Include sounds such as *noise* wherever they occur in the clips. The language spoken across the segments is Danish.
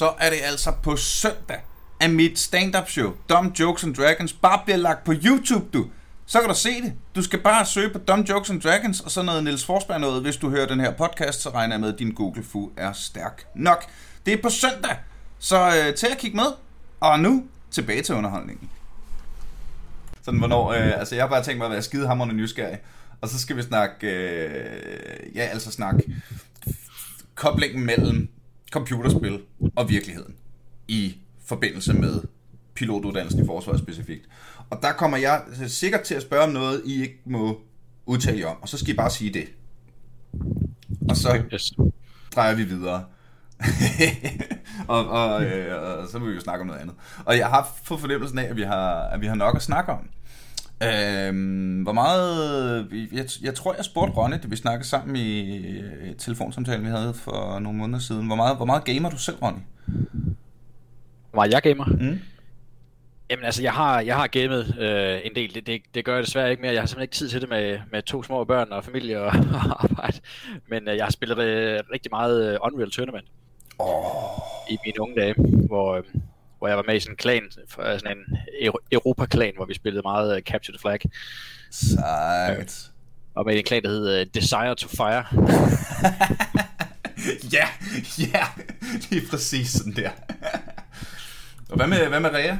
så er det altså på søndag, at mit stand-up show, Dumb Jokes and Dragons, bare bliver lagt på YouTube, du. Så kan du se det. Du skal bare søge på Dumb Jokes and Dragons, og så noget Niels Forsberg noget. Hvis du hører den her podcast, så regner jeg med, at din Google-fu er stærk nok. Det er på søndag, så øh, til at kigge med. Og nu tilbage til underholdningen. Sådan, hvornår, øh, altså jeg har bare tænkt mig at være skidehammerende nysgerrig. Og så skal vi snakke, øh, ja altså snakke koblingen mellem computerspil og virkeligheden i forbindelse med pilotuddannelsen i forsvaret specifikt. Og der kommer jeg sikkert til at spørge om noget, I ikke må udtale jer om, og så skal I bare sige det. Og så drejer vi videre. *laughs* og, og, øh, og så vil vi jo snakke om noget andet. Og jeg har fået fornemmelsen af, at vi har, at vi har nok at snakke om. Øhm, hvor meget... Jeg, jeg tror, jeg spurgte Ronny, da vi snakkede sammen i et telefonsamtale, vi havde for nogle måneder siden. Hvor meget, hvor meget gamer du selv, Ronny? Hvor meget jeg gamer? Mm. Jamen altså, jeg har, jeg har gamet øh, en del. Det, det, det gør jeg desværre ikke mere. Jeg har simpelthen ikke tid til det med, med to små børn og familie og, *laughs* og arbejde. Men øh, jeg har spillet øh, rigtig meget øh, Unreal Tournament. Oh. I mine unge dage, hvor, øh, hvor jeg var med i sådan en klan, sådan en Europa-klan, hvor vi spillede meget uh, Capture the Flag. Sejt. Og med en klan, der hed uh, Desire to Fire. *laughs* ja, ja, det er præcis sådan der. og hvad med, hvad med Rea?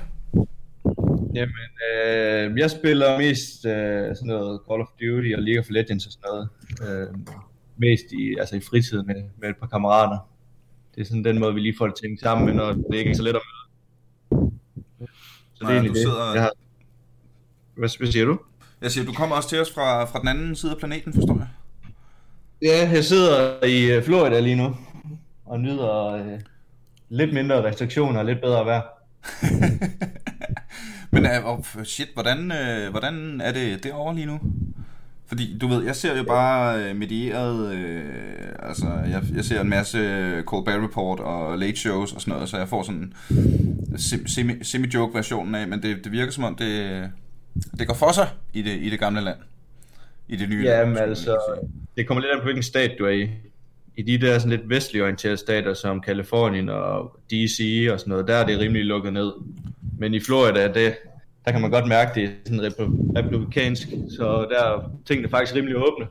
Jamen, øh, jeg spiller mest øh, sådan noget Call of Duty og League of Legends og sådan noget. Øh, mest i, altså i fritiden med, med et par kammerater. Det er sådan den måde, vi lige får det tænkt sammen med, når det ikke er så let at møde så det er egentlig sidder... det. Jeg har... hvad, hvad siger du? Jeg siger, du kommer også til os fra, fra den anden side af planeten, forstår jeg? Ja, jeg sidder i øh, Florida lige nu, og nyder øh, lidt mindre restriktioner og lidt bedre vejr. *laughs* Men uh, shit, hvordan, uh, hvordan er det derovre lige nu? Fordi, du ved, jeg ser jo bare øh, medieret, øh, altså, jeg, jeg ser en masse Colbert Report og late shows og sådan noget, så jeg får sådan semi, semi-joke versionen af, men det, det virker som om, det, det går for sig i det, i det gamle land. I det nye Jamen land, altså, det kommer lidt an på, hvilken stat du er i. I de der sådan lidt vestlig orienterede stater, som Kalifornien og DC og sådan noget, der er det rimelig lukket ned. Men i Florida, det, der kan man godt mærke, det er sådan republikansk, så der er tingene faktisk rimelig åbne.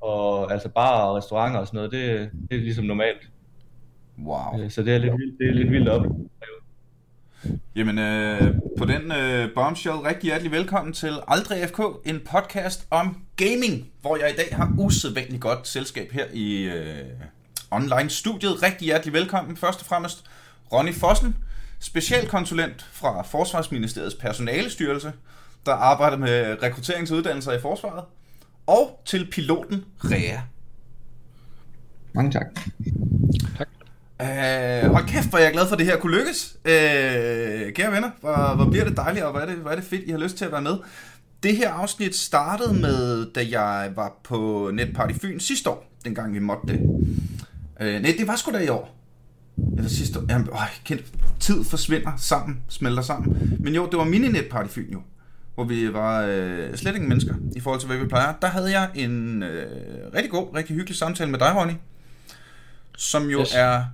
Og altså bare og restauranter og sådan noget, det, det er ligesom normalt. Wow. Øh, så det er lidt vildt, det er lidt vildt op. Jamen, øh, på den øh, bombshell, rigtig hjertelig velkommen til Aldrig FK, en podcast om gaming, hvor jeg i dag har usædvanligt godt selskab her i øh, online-studiet. Rigtig hjertelig velkommen, først og fremmest Ronny Fossen, specialkonsulent fra Forsvarsministeriets personalestyrelse, der arbejder med rekrutteringsuddannelser i forsvaret, og til piloten Rea. Mange tak. Tak. Øh, hold kæft, hvor jeg er glad for, at det her kunne lykkes. Øh, kære venner, hvor, hvor bliver det dejligt, og hvor er det, hvor er det fedt, I har lyst til at være med. Det her afsnit startede med, da jeg var på Netparty Fyn sidste år, dengang vi måtte det. Øh, nej, det var sgu da i år. Eller sidste år. Jamen, øj, kendt, tid forsvinder sammen, smelter sammen. Men jo, det var mini Netparty Fyn jo hvor vi var øh, slet ikke mennesker i forhold til, hvad vi plejer. Der havde jeg en øh, rigtig god, rigtig hyggelig samtale med dig, Ronny, som jo yes. er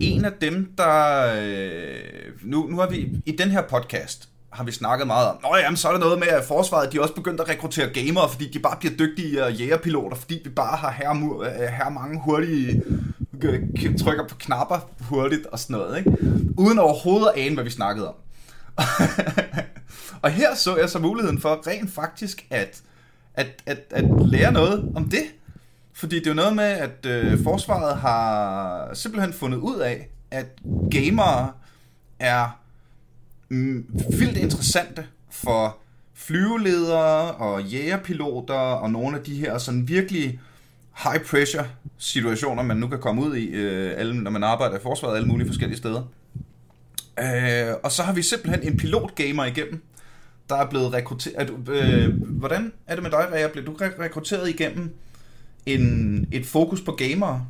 en af dem, der... Øh, nu, nu har vi i den her podcast har vi snakket meget om, Nå jamen, så er der noget med, at forsvaret de er også begyndt at rekruttere gamere, fordi de bare bliver dygtige jægerpiloter, fordi vi bare har her, her mange hurtige øh, trykker på knapper hurtigt og sådan noget, ikke? uden overhovedet at ane, hvad vi snakkede om. *laughs* og her så jeg så muligheden for rent faktisk at, at, at, at lære noget om det. Fordi det er jo noget med, at øh, forsvaret har simpelthen fundet ud af, at gamere er mm, vildt interessante for flyveledere og jægerpiloter og nogle af de her sådan virkelig high pressure situationer, man nu kan komme ud i, øh, alle, når man arbejder i forsvaret alle mulige forskellige steder. Øh, og så har vi simpelthen en pilotgamer igennem, der er blevet rekrutteret. Øh, hvordan er det med dig, Rea? Blev du rekrutteret igennem en, et fokus på gamere?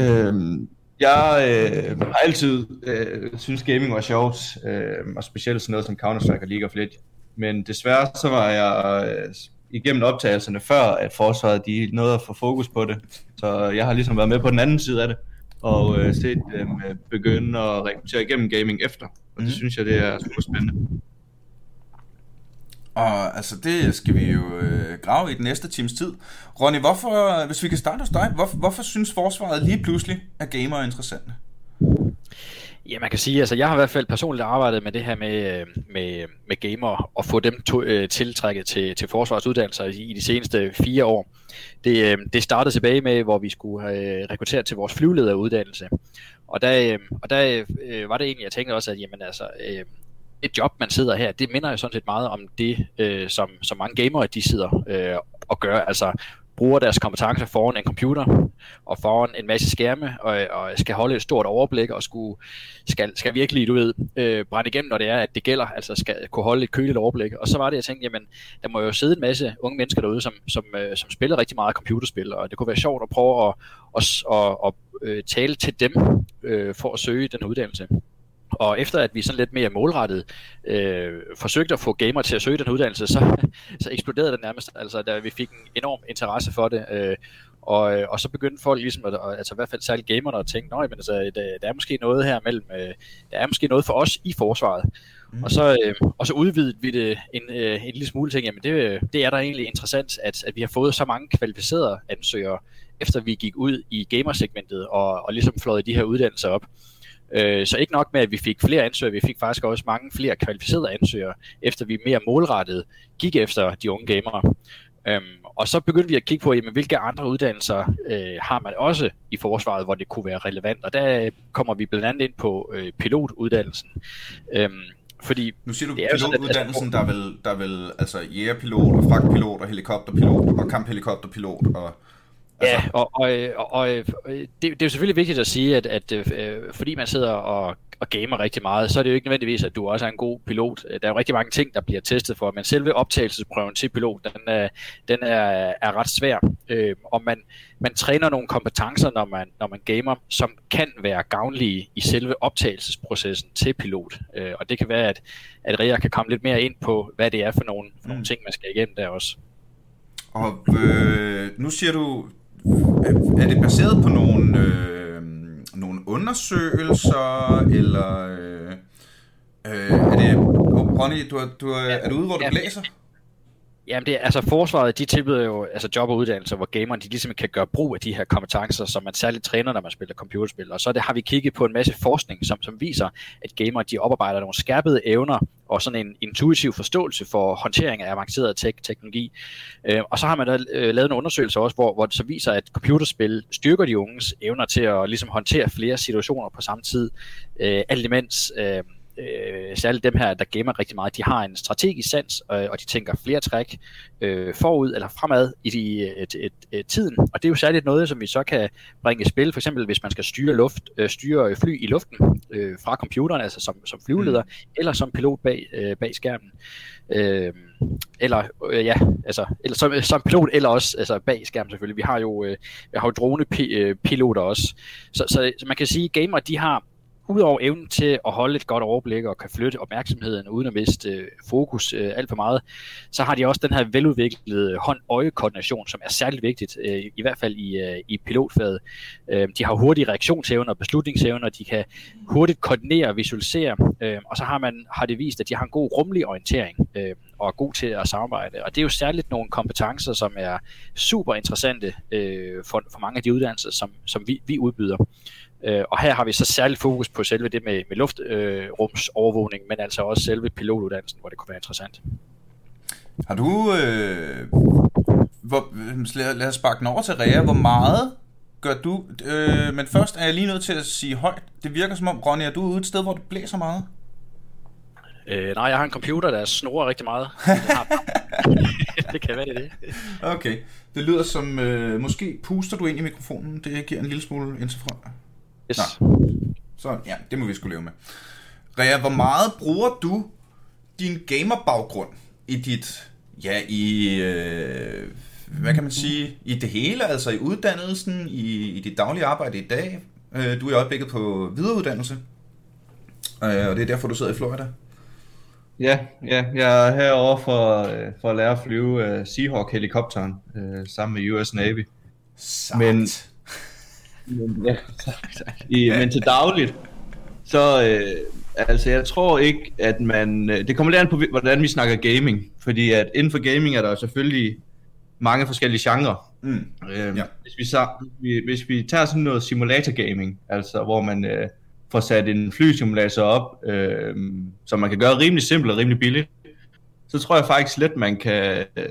Øhm, jeg øh, har altid øh, synes gaming var sjovt, øh, og specielt sådan noget som Counter-Strike og League of Legends. Men desværre så var jeg øh, igennem optagelserne før, at forsvaret de nåede at få fokus på det. Så jeg har ligesom været med på den anden side af det. og øh, set dem øh, begynde at rekruttere igennem gaming efter. Og det mhm. synes jeg, det er super spændende. Og altså, det skal vi jo øh, grave i den næste times tid. Ronny, hvorfor, hvis vi kan starte hos dig, hvorfor, hvorfor synes forsvaret lige pludselig, at gamer er interessante? Ja, man kan sige, altså jeg har i hvert fald personligt arbejdet med det her med, øh, med, med gamer og få dem to, øh, tiltrækket til, til forsvarsuddannelser i, i de seneste fire år. Det, øh, det startede tilbage med, hvor vi skulle øh, have rekrutteret til vores flyvelederuddannelse. Og der, øh, og der øh, var det egentlig, jeg tænkte også, at jamen, altså, øh, et job, man sidder her, det minder jo sådan set meget om det, øh, som, som mange gamere de sidder øh, og gør. Altså bruger deres kompetencer foran en computer og foran en masse skærme og, og skal holde et stort overblik og skulle, skal, skal virkelig, du ved, øh, brænde igennem, når det er, at det gælder, altså skal kunne holde et køligt overblik. Og så var det, jeg tænkte, jamen, der må jo sidde en masse unge mennesker derude, som, som, øh, som spiller rigtig meget computerspil, og det kunne være sjovt at prøve at, at, at, at, at øh, tale til dem øh, for at søge den uddannelse. Og efter at vi sådan lidt mere målrettet øh, forsøgte at få gamer til at søge den uddannelse, så, *laughs* så eksploderede det nærmest, altså da vi fik en enorm interesse for det. Øh, og, og så begyndte folk ligesom, at, altså i hvert fald særligt gamerne, at tænke, nej, men altså, der, der er måske noget her mellem, øh, der er måske noget for os i forsvaret. Mm. Og, så, øh, og så udvidede vi det en, øh, en lille smule ting, jamen det, det er da egentlig interessant, at, at vi har fået så mange kvalificerede ansøgere, efter vi gik ud i gamersegmentet og, og ligesom fløjet de her uddannelser op. Øh, så ikke nok med, at vi fik flere ansøgere, vi fik faktisk også mange flere kvalificerede ansøgere, efter vi mere målrettet gik efter de unge gamere. Øhm, og så begyndte vi at kigge på, jamen, hvilke andre uddannelser øh, har man også i forsvaret, hvor det kunne være relevant. Og der kommer vi blandt andet ind på øh, pilotuddannelsen. Øhm, fordi nu siger du pilotuddannelsen, der er vel, der er vel altså jægerpilot og fragtpilot og helikopterpilot og kamphelikopterpilot og Ja, altså. og, og, og, og det, det er jo selvfølgelig vigtigt at sige, at, at øh, fordi man sidder og, og gamer rigtig meget, så er det jo ikke nødvendigvis, at du også er en god pilot. Der er jo rigtig mange ting, der bliver testet for, men selve optagelsesprøven til pilot, den er, den er, er ret svær. Øh, og man, man træner nogle kompetencer, når man, når man gamer, som kan være gavnlige i selve optagelsesprocessen til pilot. Øh, og det kan være, at, at Ria kan komme lidt mere ind på, hvad det er for nogle, for nogle mm. ting, man skal igennem der også. Og øh, nu siger du, er det baseret på nogle, øh, nogle undersøgelser, eller øh, øh, er det... Oh, Ronny, du er, du er, er du ude, hvor du ja, blæser? Jamen, det er, altså forsvaret, de tilbyder jo altså job og uddannelse, hvor gamerne de ligesom kan gøre brug af de her kompetencer, som man særligt træner, når man spiller computerspil. Og så det, har vi kigget på en masse forskning, som, som viser, at gamere, de oparbejder nogle skærpede evner og sådan en intuitiv forståelse for håndtering af avanceret tek- teknologi. Øh, og så har man da øh, lavet en undersøgelse også, hvor, hvor det så viser, at computerspil styrker de unges evner til at ligesom håndtere flere situationer på samme tid, øh, alt imens øh, øh, særligt dem her, der gamer rigtig meget, de har en strategisk sans, øh, og de tænker flere træk øh, forud eller fremad i de, et, et, et, tiden. Og det er jo særligt noget, som vi så kan bringe i spil, for eksempel hvis man skal styre, luft, øh, styre fly i luften øh, fra computeren, altså som, som flyveleder, mm. eller som pilot bag, øh, bag skærmen. Øh, eller øh, ja, altså eller som, som pilot eller også altså bag skærmen selvfølgelig. Vi har jo øh, vi har jo drone øh, piloter også. Så, så, så man kan sige, at gamer de har udover evnen til at holde et godt overblik og kan flytte opmærksomheden uden at miste øh, fokus øh, alt for meget, så har de også den her veludviklede hånd-øje-koordination, som er særligt vigtigt, øh, i hvert fald i, øh, i pilotfaget. Øh, de har hurtige reaktionsevner og beslutningsevner, de kan hurtigt koordinere og visualisere, øh, og så har, man, har det vist, at de har en god rumlig orientering øh, og er god til at samarbejde. Og det er jo særligt nogle kompetencer, som er super interessante øh, for, for mange af de uddannelser, som, som vi, vi udbyder. Øh, og her har vi så særligt fokus på selve det med, med luftrumsovervågning, øh, men altså også selve pilotuddannelsen, hvor det kunne være interessant. Har du... Øh, hvor, lad, lad os sparke den over til Rea. Hvor meget gør du... Øh, men først er jeg lige nødt til at sige højt. Det virker som om, Ronny, er du ude et sted, hvor det blæser meget? Øh, nej, jeg har en computer, der snorer rigtig meget. *laughs* *laughs* det kan være det. det. Okay. Det lyder som... Øh, måske puster du ind i mikrofonen. Det giver en lille smule interfront. Yes. Nå. Så ja, det må vi skulle leve med. Rea, hvor meget bruger du din gamerbaggrund i dit, ja, i, øh, hvad kan man sige, i det hele, altså i uddannelsen, i, i dit daglige arbejde i dag? Øh, du er i øjeblikket på videreuddannelse, øh, og det er derfor, du sidder i Florida. Ja, ja jeg er herovre for, øh, for at lære at flyve uh, Seahawk-helikopteren uh, sammen med US Navy. Sagt. Men Men, ja, *laughs* i, men til dagligt, så øh, altså jeg tror ikke, at man... Øh, det kommer lidt an på, hvordan vi snakker gaming. Fordi at inden for gaming er der selvfølgelig mange forskellige genrer. Mm. Øhm, ja. hvis, vi så, hvis vi tager sådan noget simulator gaming, altså hvor man øh, får sat en flysimulator op, øh, som man kan gøre rimelig simpelt og rimelig billigt, så tror jeg faktisk let, man kan, øh,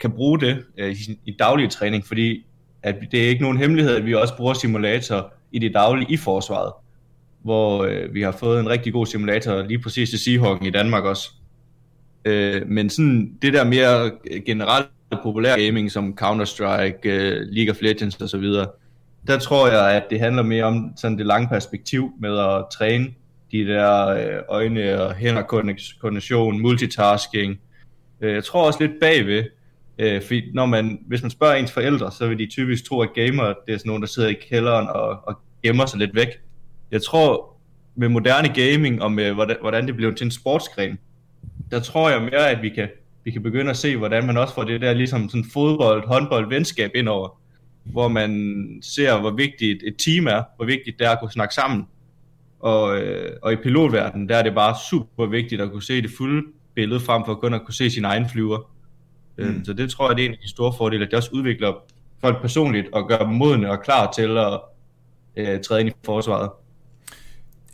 kan bruge det øh, i, i daglig træning, fordi at det er ikke nogen hemmelighed, at vi også bruger simulator i det daglige i forsvaret, hvor øh, vi har fået en rigtig god simulator lige præcis til Seahawken i Danmark også. Øh, men sådan det der mere øh, generelt populære gaming som Counter-Strike, øh, League of Legends osv., der tror jeg, at det handler mere om sådan det lange perspektiv med at træne de der øh, øjne og hænder koordination, multitasking. Øh, jeg tror også lidt bagved, øh, fordi når man, hvis man spørger ens forældre, så vil de typisk tro, at gamer det er sådan nogen, der sidder i kælderen og, og gemmer sig lidt væk. Jeg tror, med moderne gaming og med hvordan, hvordan det bliver til en sportsgren, der tror jeg mere, at vi kan, vi kan begynde at se, hvordan man også får det der ligesom sådan fodbold, håndbold, venskab indover, hvor man ser, hvor vigtigt et team er, hvor vigtigt det er at kunne snakke sammen, og, øh, og i pilotverdenen, der er det bare super vigtigt at kunne se det fulde billede, frem for kun at kunne se sin egen flyver. Øh, mm. Så det tror jeg, det er en af de store fordele, at det også udvikler folk personligt og gør dem modne og klar til at øh, træde ind i forsvaret.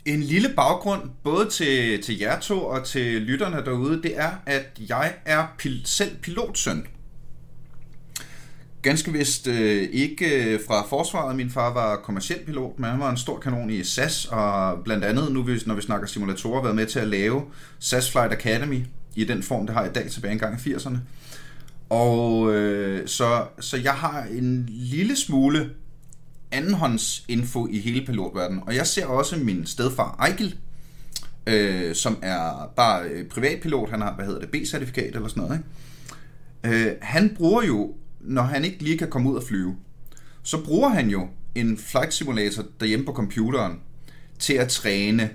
En lille baggrund, både til, til jer to og til lytterne derude, det er, at jeg er pil- selv pilotsøn ganske vist øh, ikke øh, fra forsvaret. Min far var kommersiel pilot, men han var en stor kanon i SAS, og blandt andet, nu når vi snakker simulatorer, været med til at lave SAS Flight Academy i den form, det har i dag tilbage engang i 80'erne. Og øh, så, så jeg har en lille smule andenhånds info i hele pilotverdenen. Og jeg ser også min stedfar Ejgil, øh, som er bare øh, privatpilot. Han har, hvad hedder det, B-certifikat eller sådan noget. Ikke? Øh, han bruger jo når han ikke lige kan komme ud og flyve, så bruger han jo en flight simulator derhjemme på computeren til at træne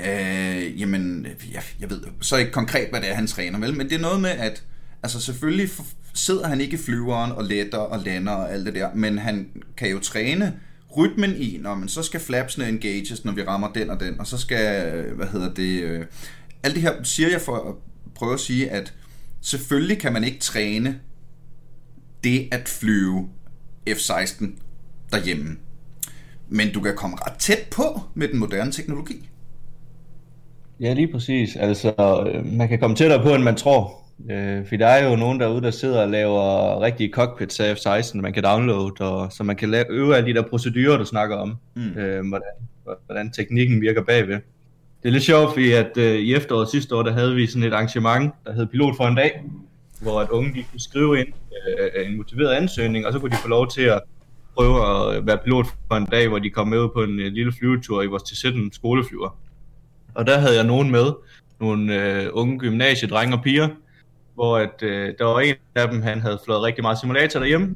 Øh, jamen, jeg, jeg ved så ikke konkret, hvad det er, han træner, vel? Men det er noget med, at altså selvfølgelig sidder han ikke i flyveren og letter og lander og alt det der, men han kan jo træne rytmen i, når man så skal flapsene engages, når vi rammer den og den, og så skal, hvad hedder det, øh, alt det her siger jeg for at prøve at sige, at selvfølgelig kan man ikke træne det at flyve F-16 derhjemme. Men du kan komme ret tæt på med den moderne teknologi. Ja, lige præcis. Altså, øh, man kan komme tættere på, end man tror. Øh, for der er jo nogen derude, der sidder og laver rigtige cockpits af F-16, man kan downloade, og, så man kan lave, øve alle de der procedurer, du snakker om, mm. øh, hvordan, hvordan teknikken virker bagved. Det er lidt sjovt, fordi at øh, i efteråret sidste år, der havde vi sådan et arrangement, der hed Pilot for en dag, hvor at unge de kunne skrive ind øh, en motiveret ansøgning, og så kunne de få lov til at prøve at være pilot for en dag, hvor de kom med på en, en lille flyvetur i vores til skoleflyver. Og der havde jeg nogen med, nogle øh, unge gymnasiedrenge og piger, hvor at, øh, der var en af dem, han havde flået rigtig meget simulator derhjemme,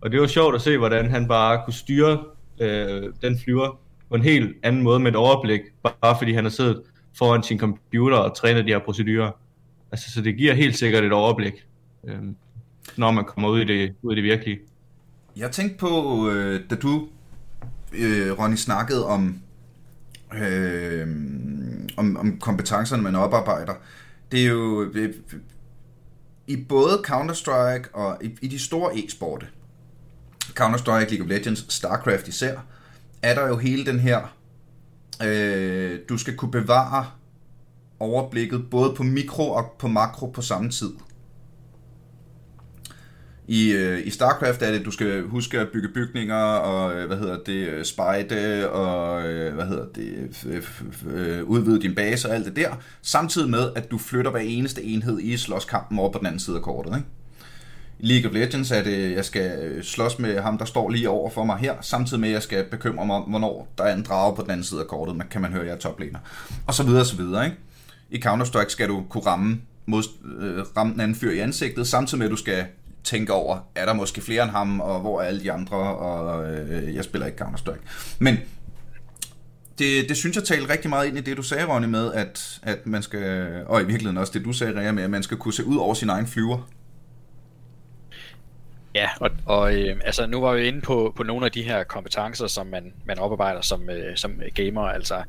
og det var sjovt at se, hvordan han bare kunne styre øh, den flyver på en helt anden måde med et overblik, bare fordi han har siddet foran sin computer og trænet de her procedurer. Altså, så det giver helt sikkert et overblik, øh, når man kommer ud i det, ud i det virkelige. Jeg tænkte på, øh, da du, øh, Ronny, snakkede om, øh, om, om kompetencerne, man oparbejder. Det er jo øh, i både Counter-Strike og i, i de store e-sporte, Counter-Strike, League of Legends, StarCraft især, er der jo hele den her, øh, du skal kunne bevare overblikket både på mikro og på makro på samme tid. I, øh, I StarCraft er det, du skal huske at bygge bygninger og, øh, hvad hedder det, øh, spejde og, øh, hvad hedder det, øh, udvide din base og alt det der, samtidig med, at du flytter hver eneste enhed i slåskampen over på den anden side af kortet, ikke? I League of Legends er det, jeg skal øh, slås med ham, der står lige over for mig her, samtidig med, at jeg skal bekymre mig om, hvornår der er en drage på den anden side af kortet, man kan man høre, jeg er toplaner. Og så videre, og så videre, ikke? I Counter-Strike skal du kunne ramme, mod, øh, ramme den anden fyr i ansigtet, samtidig med, at du skal tænke over, er der måske flere end ham, og hvor er alle de andre, og øh, jeg spiller ikke Counter-Strike. Men det, det synes jeg taler rigtig meget ind i det, du sagde, Ronny, med, at, at man skal, og i virkeligheden også det, du sagde, Rea, med, at man skal kunne se ud over sin egen flyver. Ja, og, og øh, altså nu var vi inde på, på nogle af de her kompetencer, som man, man oparbejder som, øh, som gamer, altså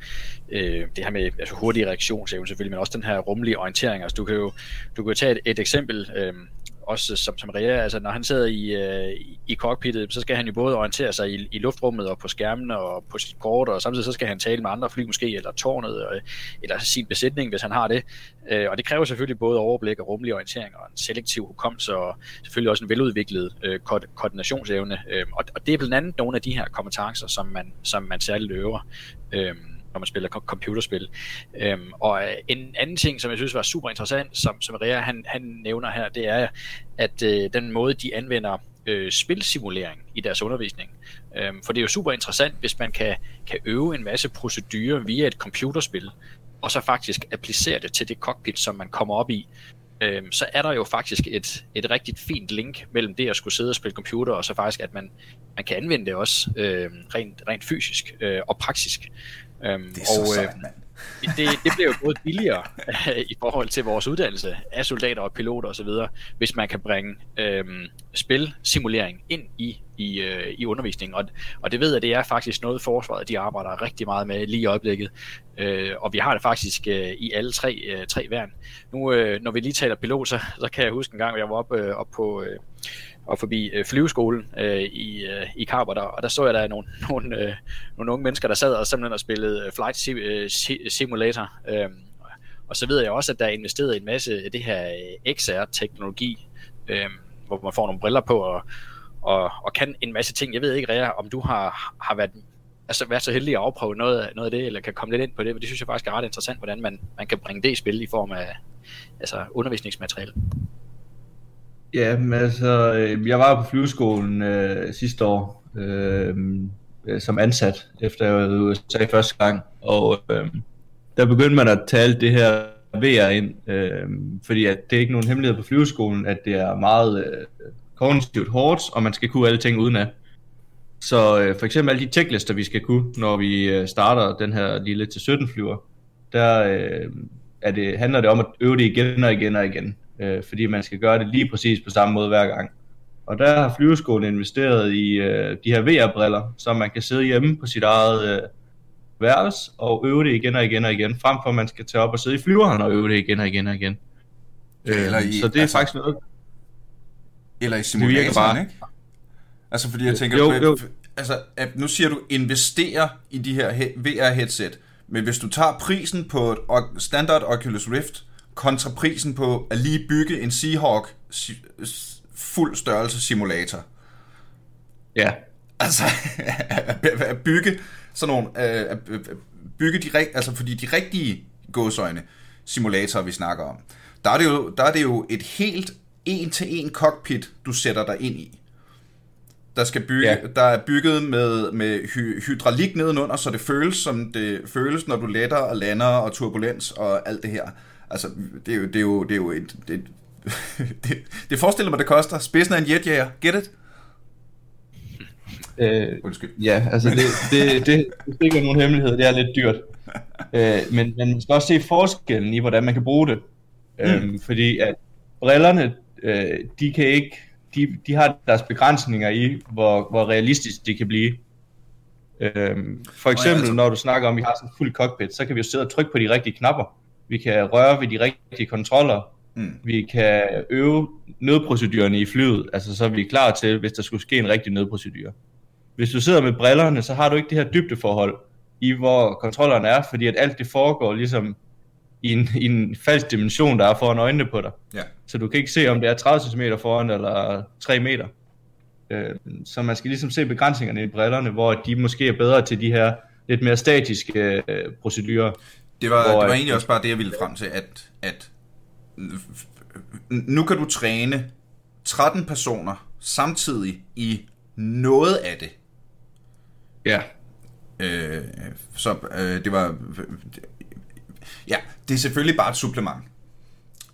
øh, det her med altså, hurtig reaktionsevne selvfølgelig, men også den her rumlige orientering. Altså du kan jo, du kan jo tage et, et eksempel, øh, også som, som Rea, altså når han sidder i, øh, i cockpittet, så skal han jo både orientere sig i, i luftrummet og på skærmene og på sit kort, og samtidig så skal han tale med andre fly måske, eller tårnet, og, eller sin besætning, hvis han har det. Øh, og det kræver selvfølgelig både overblik og rummelig orientering, og en selektiv hukommelse, og selvfølgelig også en veludviklet øh, ko- koordinationsevne. Øh, og, og det er blandt andet nogle af de her kompetencer, som man, som man særligt øver. Øh, når man spiller computerspil. Øhm, og øh, en anden ting, som jeg synes var super interessant, som, som Rea han, han nævner her, det er, at øh, den måde, de anvender øh, spilsimulering i deres undervisning. Øhm, for det er jo super interessant, hvis man kan, kan øve en masse procedurer via et computerspil, og så faktisk applicere det til det cockpit, som man kommer op i. Øhm, så er der jo faktisk et, et rigtig fint link mellem det at skulle sidde og spille computer, og så faktisk, at man, man kan anvende det også øh, rent, rent fysisk øh, og praktisk. Øhm, det er så og, sejt, øh, *laughs* det, det bliver jo både billigere i forhold til vores uddannelse af soldater og piloter osv., hvis man kan bringe øhm, spilsimulering ind i, i, øh, i undervisningen. Og, og det ved jeg, det er faktisk noget, forsvaret de arbejder rigtig meget med lige i øjeblikket. Øh, og vi har det faktisk øh, i alle tre, øh, tre værn. Nu, øh, når vi lige taler pilot, så, så kan jeg huske en gang, jeg var oppe øh, op på... Øh, og forbi øh, flyveskolen øh, i, øh, i Carver, der, og der så jeg der nogle, *laughs* nogle, øh, nogle unge mennesker, der sad og simpelthen og spillede øh, Flight øh, Simulator. Øh, og så ved jeg også, at der er investeret en masse af det her XR-teknologi, øh, øhm, hvor man får nogle briller på og, og, og kan en masse ting. Jeg ved ikke, Rea, om du har, har været, altså, været så heldig at afprøve noget, noget af det, eller kan komme lidt ind på det, men det synes jeg faktisk er ret interessant, hvordan man, man kan bringe det i spil i form af altså, undervisningsmateriale. Ja, men altså, øh, jeg var på flyveskolen øh, sidste år øh, øh som ansat, efter jeg var i USA første gang, og øh, der begyndte man at tale det her VR ind, øh, fordi at det er ikke nogen hemmelighed på flyveskolen, at det er meget øh, kognitivt hårdt, og man skal kunne alle ting uden af. Så øh, for eksempel alle de checklister, vi skal kunne, når vi øh, starter den her lille til 17 flyver, der øh, er det, handler det om at øve det igen og igen og igen øh, fordi man skal gøre det lige præcis på samme måde hver gang. Og der har flyveskolen investeret i øh, de her VR-briller, så man kan sidde hjemme på sit eget øh, værelse og øve det igen og igen og igen, frem for at man skal tage op og sidde i flyveren og øve det igen og igen og igen. Eller i, så det er altså, faktisk noget... Eller i simulatoren, bare... ikke? Altså fordi jeg tænker, jo, jo. altså at nu siger du investere i de her VR-headset, men hvis du tager prisen på et standard Oculus Rift, kontra prisen på at lige bygge en Seahawk fuld størrelse simulator. Ja. Altså, *laughs* at bygge sådan nogle, at bygge de, altså fordi de rigtige gåsøjne simulatorer, vi snakker om, der er det jo, der er det jo et helt en-til-en cockpit, du sætter dig ind i. Der, skal bygge, ja. der er bygget med, med hy, hydraulik nedenunder, så det føles som det føles, når du letter og lander og turbulens og alt det her. Altså, det er jo, det er jo, det er jo et... Det, *laughs* det, det forestiller mig, det koster. Spidsen af en jetjager. Get it? Øh, Undskyld. Ja, altså det, det, det, det er ikke nogen hemmelighed. Det er lidt dyrt. *laughs* øh, men, men man skal også se forskellen i, hvordan man kan bruge det. Mm. Øhm, fordi at brillerne, øh, de kan ikke, de, de har deres begrænsninger i, hvor, hvor realistisk de kan blive. Øhm, for eksempel, oh, ja, altså... når du snakker om, at vi har sådan en fuld cockpit, så kan vi jo sidde og trykke på de rigtige knapper. Vi kan røre ved de rigtige kontroller. Mm. Vi kan øve nødprocedurerne i flyet, altså så er vi klar til, hvis der skulle ske en rigtig nødprocedur. Hvis du sidder med brillerne, så har du ikke det her dybdeforhold i, hvor kontrollerne er, fordi at alt det foregår ligesom i en, i en falsk dimension, der er foran øjnene på dig. Ja. Så du kan ikke se, om det er 30 cm foran eller 3 meter. Øh, så man skal ligesom se begrænsningerne i brillerne, hvor de måske er bedre til de her lidt mere statiske øh, procedurer. Det var, hvor, det var egentlig også bare det, jeg ville frem til, at, at nu kan du træne 13 personer samtidig i noget af det. Ja. Øh, så øh, det var... Ja, det er selvfølgelig bare et supplement.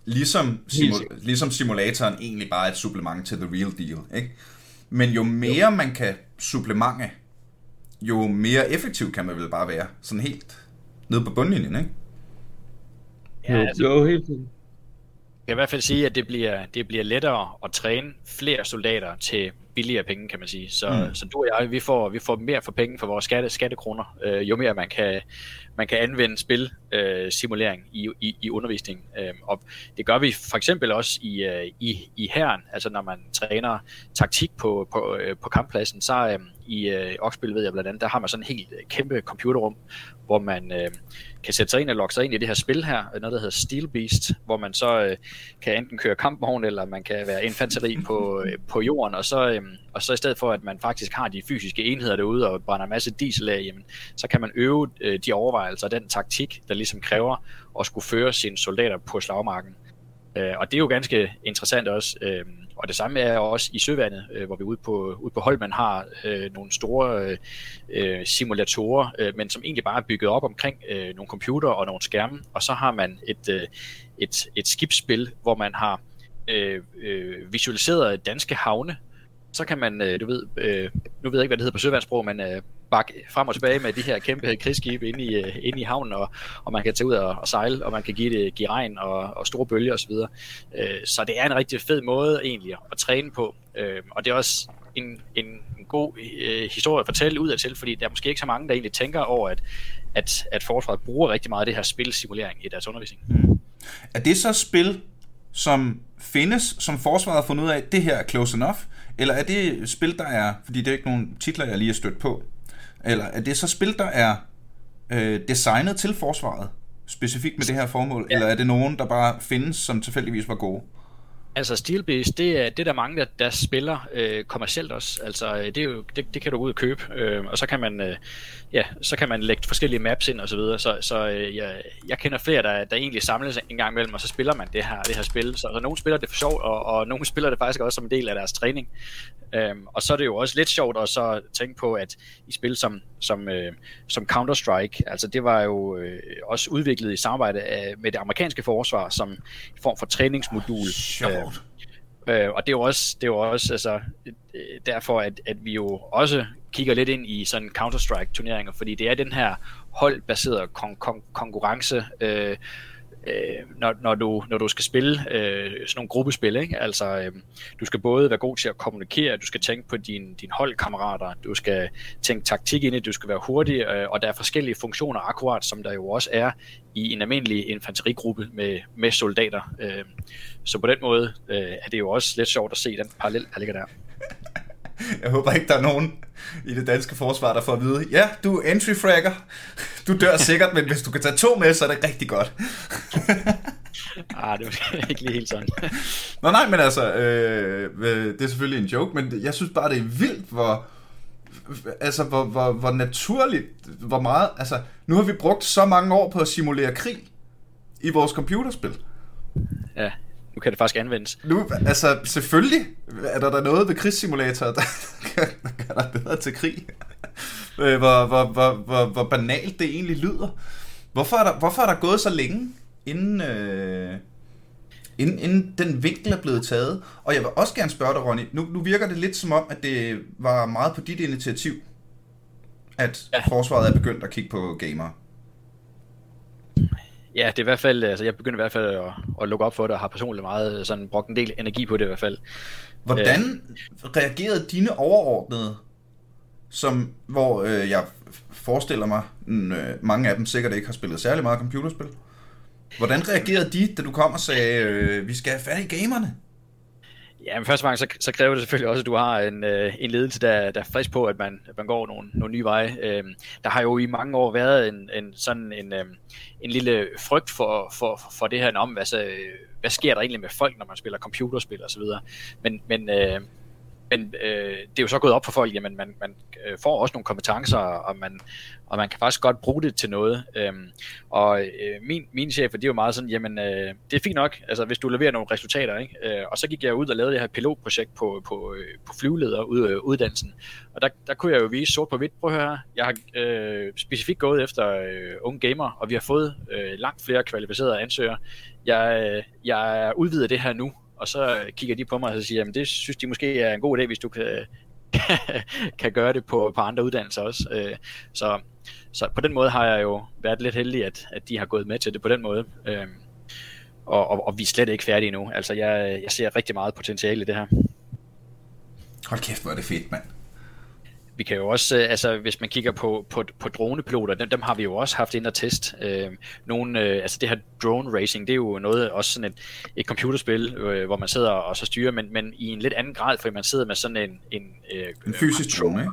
Ligesom, simu- ligesom simulatoren egentlig bare er et supplement til the real deal. Ikke? Men jo mere jo. man kan supplemente, jo mere effektiv kan man vel bare være. Sådan helt nede på bundlinjen, ikke? Ja, altså, jo, helt fint. kan i hvert fald sige, at det bliver, det bliver lettere at træne flere soldater til billigere penge, kan man sige. Så, mm. så du og jeg, vi får, vi får mere for penge for vores skatte, skattekroner, øh, jo mere man kan, man kan anvende spil øh, simulering i, i, i undervisningen. Øh, og det gør vi for eksempel også i, øh, i, i herren, altså når man træner taktik på, på, øh, på kamppladsen, så øh, i øh, Oxbill ved jeg blandt andet, der har man sådan en helt kæmpe computerrum, hvor man øh, kan sætte sig ind og logge sig ind i det her spil her, noget der hedder Steel Beast, hvor man så øh, kan enten køre kampvogn, eller man kan være infanteri på, øh, på jorden, og så, øh, og så i stedet for, at man faktisk har de fysiske enheder derude og brænder en masse diesel af, jamen, så kan man øve øh, de overvejelser og altså den taktik, der ligesom kræver at skulle føre sine soldater på slagmarken. Øh, og det er jo ganske interessant også. Øh, og det samme er også i søvandet, øh, hvor vi ude på, ude på Holmen har øh, nogle store øh, simulatorer, øh, men som egentlig bare er bygget op omkring øh, nogle computer og nogle skærme. Og så har man et, øh, et, et skibsspil, hvor man har øh, øh, visualiseret danske havne, så kan man, øh, du ved, øh, nu ved jeg ikke, hvad det hedder på søvandssprog, men øh, bakke frem og tilbage med de her kæmpe *laughs* krigsskibe inde i, øh, inde i havnen, og, og man kan tage ud og, og sejle, og man kan give det give regn og, og store bølger osv. Øh, så det er en rigtig fed måde egentlig at træne på, øh, og det er også en, en, en god øh, historie at fortælle ud af til, fordi der er måske ikke så mange, der egentlig tænker over, at, at, at forsvaret bruger rigtig meget af det her spilsimulering i deres undervisning. Mm. Er det så spil, som findes, som forsvaret har fundet ud af, at det her er close enough? Eller er det spil, der er, fordi det er ikke nogen titler, jeg lige har stødt på, eller er det så spil, der er øh, designet til forsvaret, specifikt med det her formål, ja. eller er det nogen, der bare findes, som tilfældigvis var gode? Altså Steel Beast, det er, det er der mange, der, der spiller øh, kommercielt også. Altså øh, det, er jo, det, det kan du gå ud og købe, øh, og så kan man øh, ja, så kan man lægge forskellige maps ind og så videre. Så, så øh, jeg, jeg kender flere, der, der egentlig samles en gang imellem, og så spiller man det her, det her spil. Så, så nogen spiller det for sjov, og, og nogen spiller det faktisk også som en del af deres træning. Øhm, og så er det jo også lidt sjovt at så tænke på, at i spil som, som, øh, som Counter-Strike, altså det var jo øh, også udviklet i samarbejde af, med det amerikanske forsvar som en form for træningsmodul. Sjovt. Øh, og det er jo også, det er jo også altså, øh, derfor, at, at vi jo også kigger lidt ind i sådan Counter-Strike turneringer, fordi det er den her holdbaserede kon- kon- konkurrence, øh, øh, når, når, du, når du skal spille øh, sådan nogle gruppespil. Ikke? Altså, øh, du skal både være god til at kommunikere, du skal tænke på dine din holdkammerater, du skal tænke taktik ind i, du skal være hurtig, øh, og der er forskellige funktioner akkurat, som der jo også er i en almindelig infanterigruppe med, med soldater. Øh, så på den måde øh, er det jo også lidt sjovt at se den parallel, der ligger der. Jeg håber ikke, der er nogen i det danske forsvar, der får at vide, ja, du er entry fragger, du dør sikkert, men hvis du kan tage to med, så er det rigtig godt. *laughs* ah, det er *laughs* ikke lige helt sådan. Nå nej, men altså, øh, det er selvfølgelig en joke, men jeg synes bare, det er vildt, hvor, altså, hvor, hvor, hvor naturligt, hvor meget, altså, nu har vi brugt så mange år på at simulere krig i vores computerspil. Ja, nu kan det faktisk anvendes. Nu, altså, selvfølgelig er der der noget ved krigssimulator, der, gør dig bedre til krig. Øh, hvor, hvor, hvor, hvor, hvor banalt det egentlig lyder. Hvorfor er der, hvorfor er der gået så længe, inden, øh, inden, inden den vinkel er blevet taget? Og jeg vil også gerne spørge dig, Ronny, nu, nu virker det lidt som om, at det var meget på dit initiativ, at ja. forsvaret er begyndt at kigge på gamere. Ja, det er i hvert fald, altså jeg begynder i hvert fald at, at lukke op for det, og har personligt meget sådan brugt en del energi på det i hvert fald. Hvordan øh, reagerede dine overordnede, som, hvor øh, jeg forestiller mig, øh, mange af dem sikkert ikke har spillet særlig meget computerspil. Hvordan reagerede de, da du kom og sagde, øh, vi skal have fat i gamerne? Ja, men først og fremmest, så, så kræver det selvfølgelig også, at du har en, øh, en ledelse, der, der er frisk på, at man, at man går nogle, nogle nye veje. Øh, der har jo i mange år været en, en sådan en, øh, en lille frygt for, for, for det her om, altså, hvad sker der egentlig med folk, når man spiller computerspil osv. Men, men, øh, men øh, det er jo så gået op for folk, jamen man, man øh, får også nogle kompetencer, og man, og man kan faktisk godt bruge det til noget. Øhm, og øh, min, min chef, det er jo meget sådan, jamen øh, det er fint nok, altså hvis du leverer nogle resultater, ikke? Øh, og så gik jeg ud og lavede det her pilotprojekt på, på, øh, på flyvelederuddannelsen, øh, og der, der kunne jeg jo vise sort på hvidt, prøv at høre jeg har øh, specifikt gået efter øh, unge gamer, og vi har fået øh, langt flere kvalificerede ansøgere. Jeg, øh, jeg udvider det her nu, og så kigger de på mig og siger, at det synes de måske er en god idé, hvis du kan, *laughs* kan gøre det på, på andre uddannelser også. Øh, så, så på den måde har jeg jo været lidt heldig, at, at de har gået med til det på den måde. Øh, og, og, og vi er slet ikke færdige endnu. Altså, jeg, jeg ser rigtig meget potentiale i det her. Hold kæft, hvor er det fedt, mand vi kan jo også, øh, altså hvis man kigger på, på, på dronepiloter, dem, dem har vi jo også haft ind og test. Øh, nogle, øh, altså det her drone racing, det er jo noget, også sådan et, et computerspil, øh, hvor man sidder og så styrer, men, men i en lidt anden grad, fordi man sidder med sådan en... En, øh, en fysisk drone, ikke?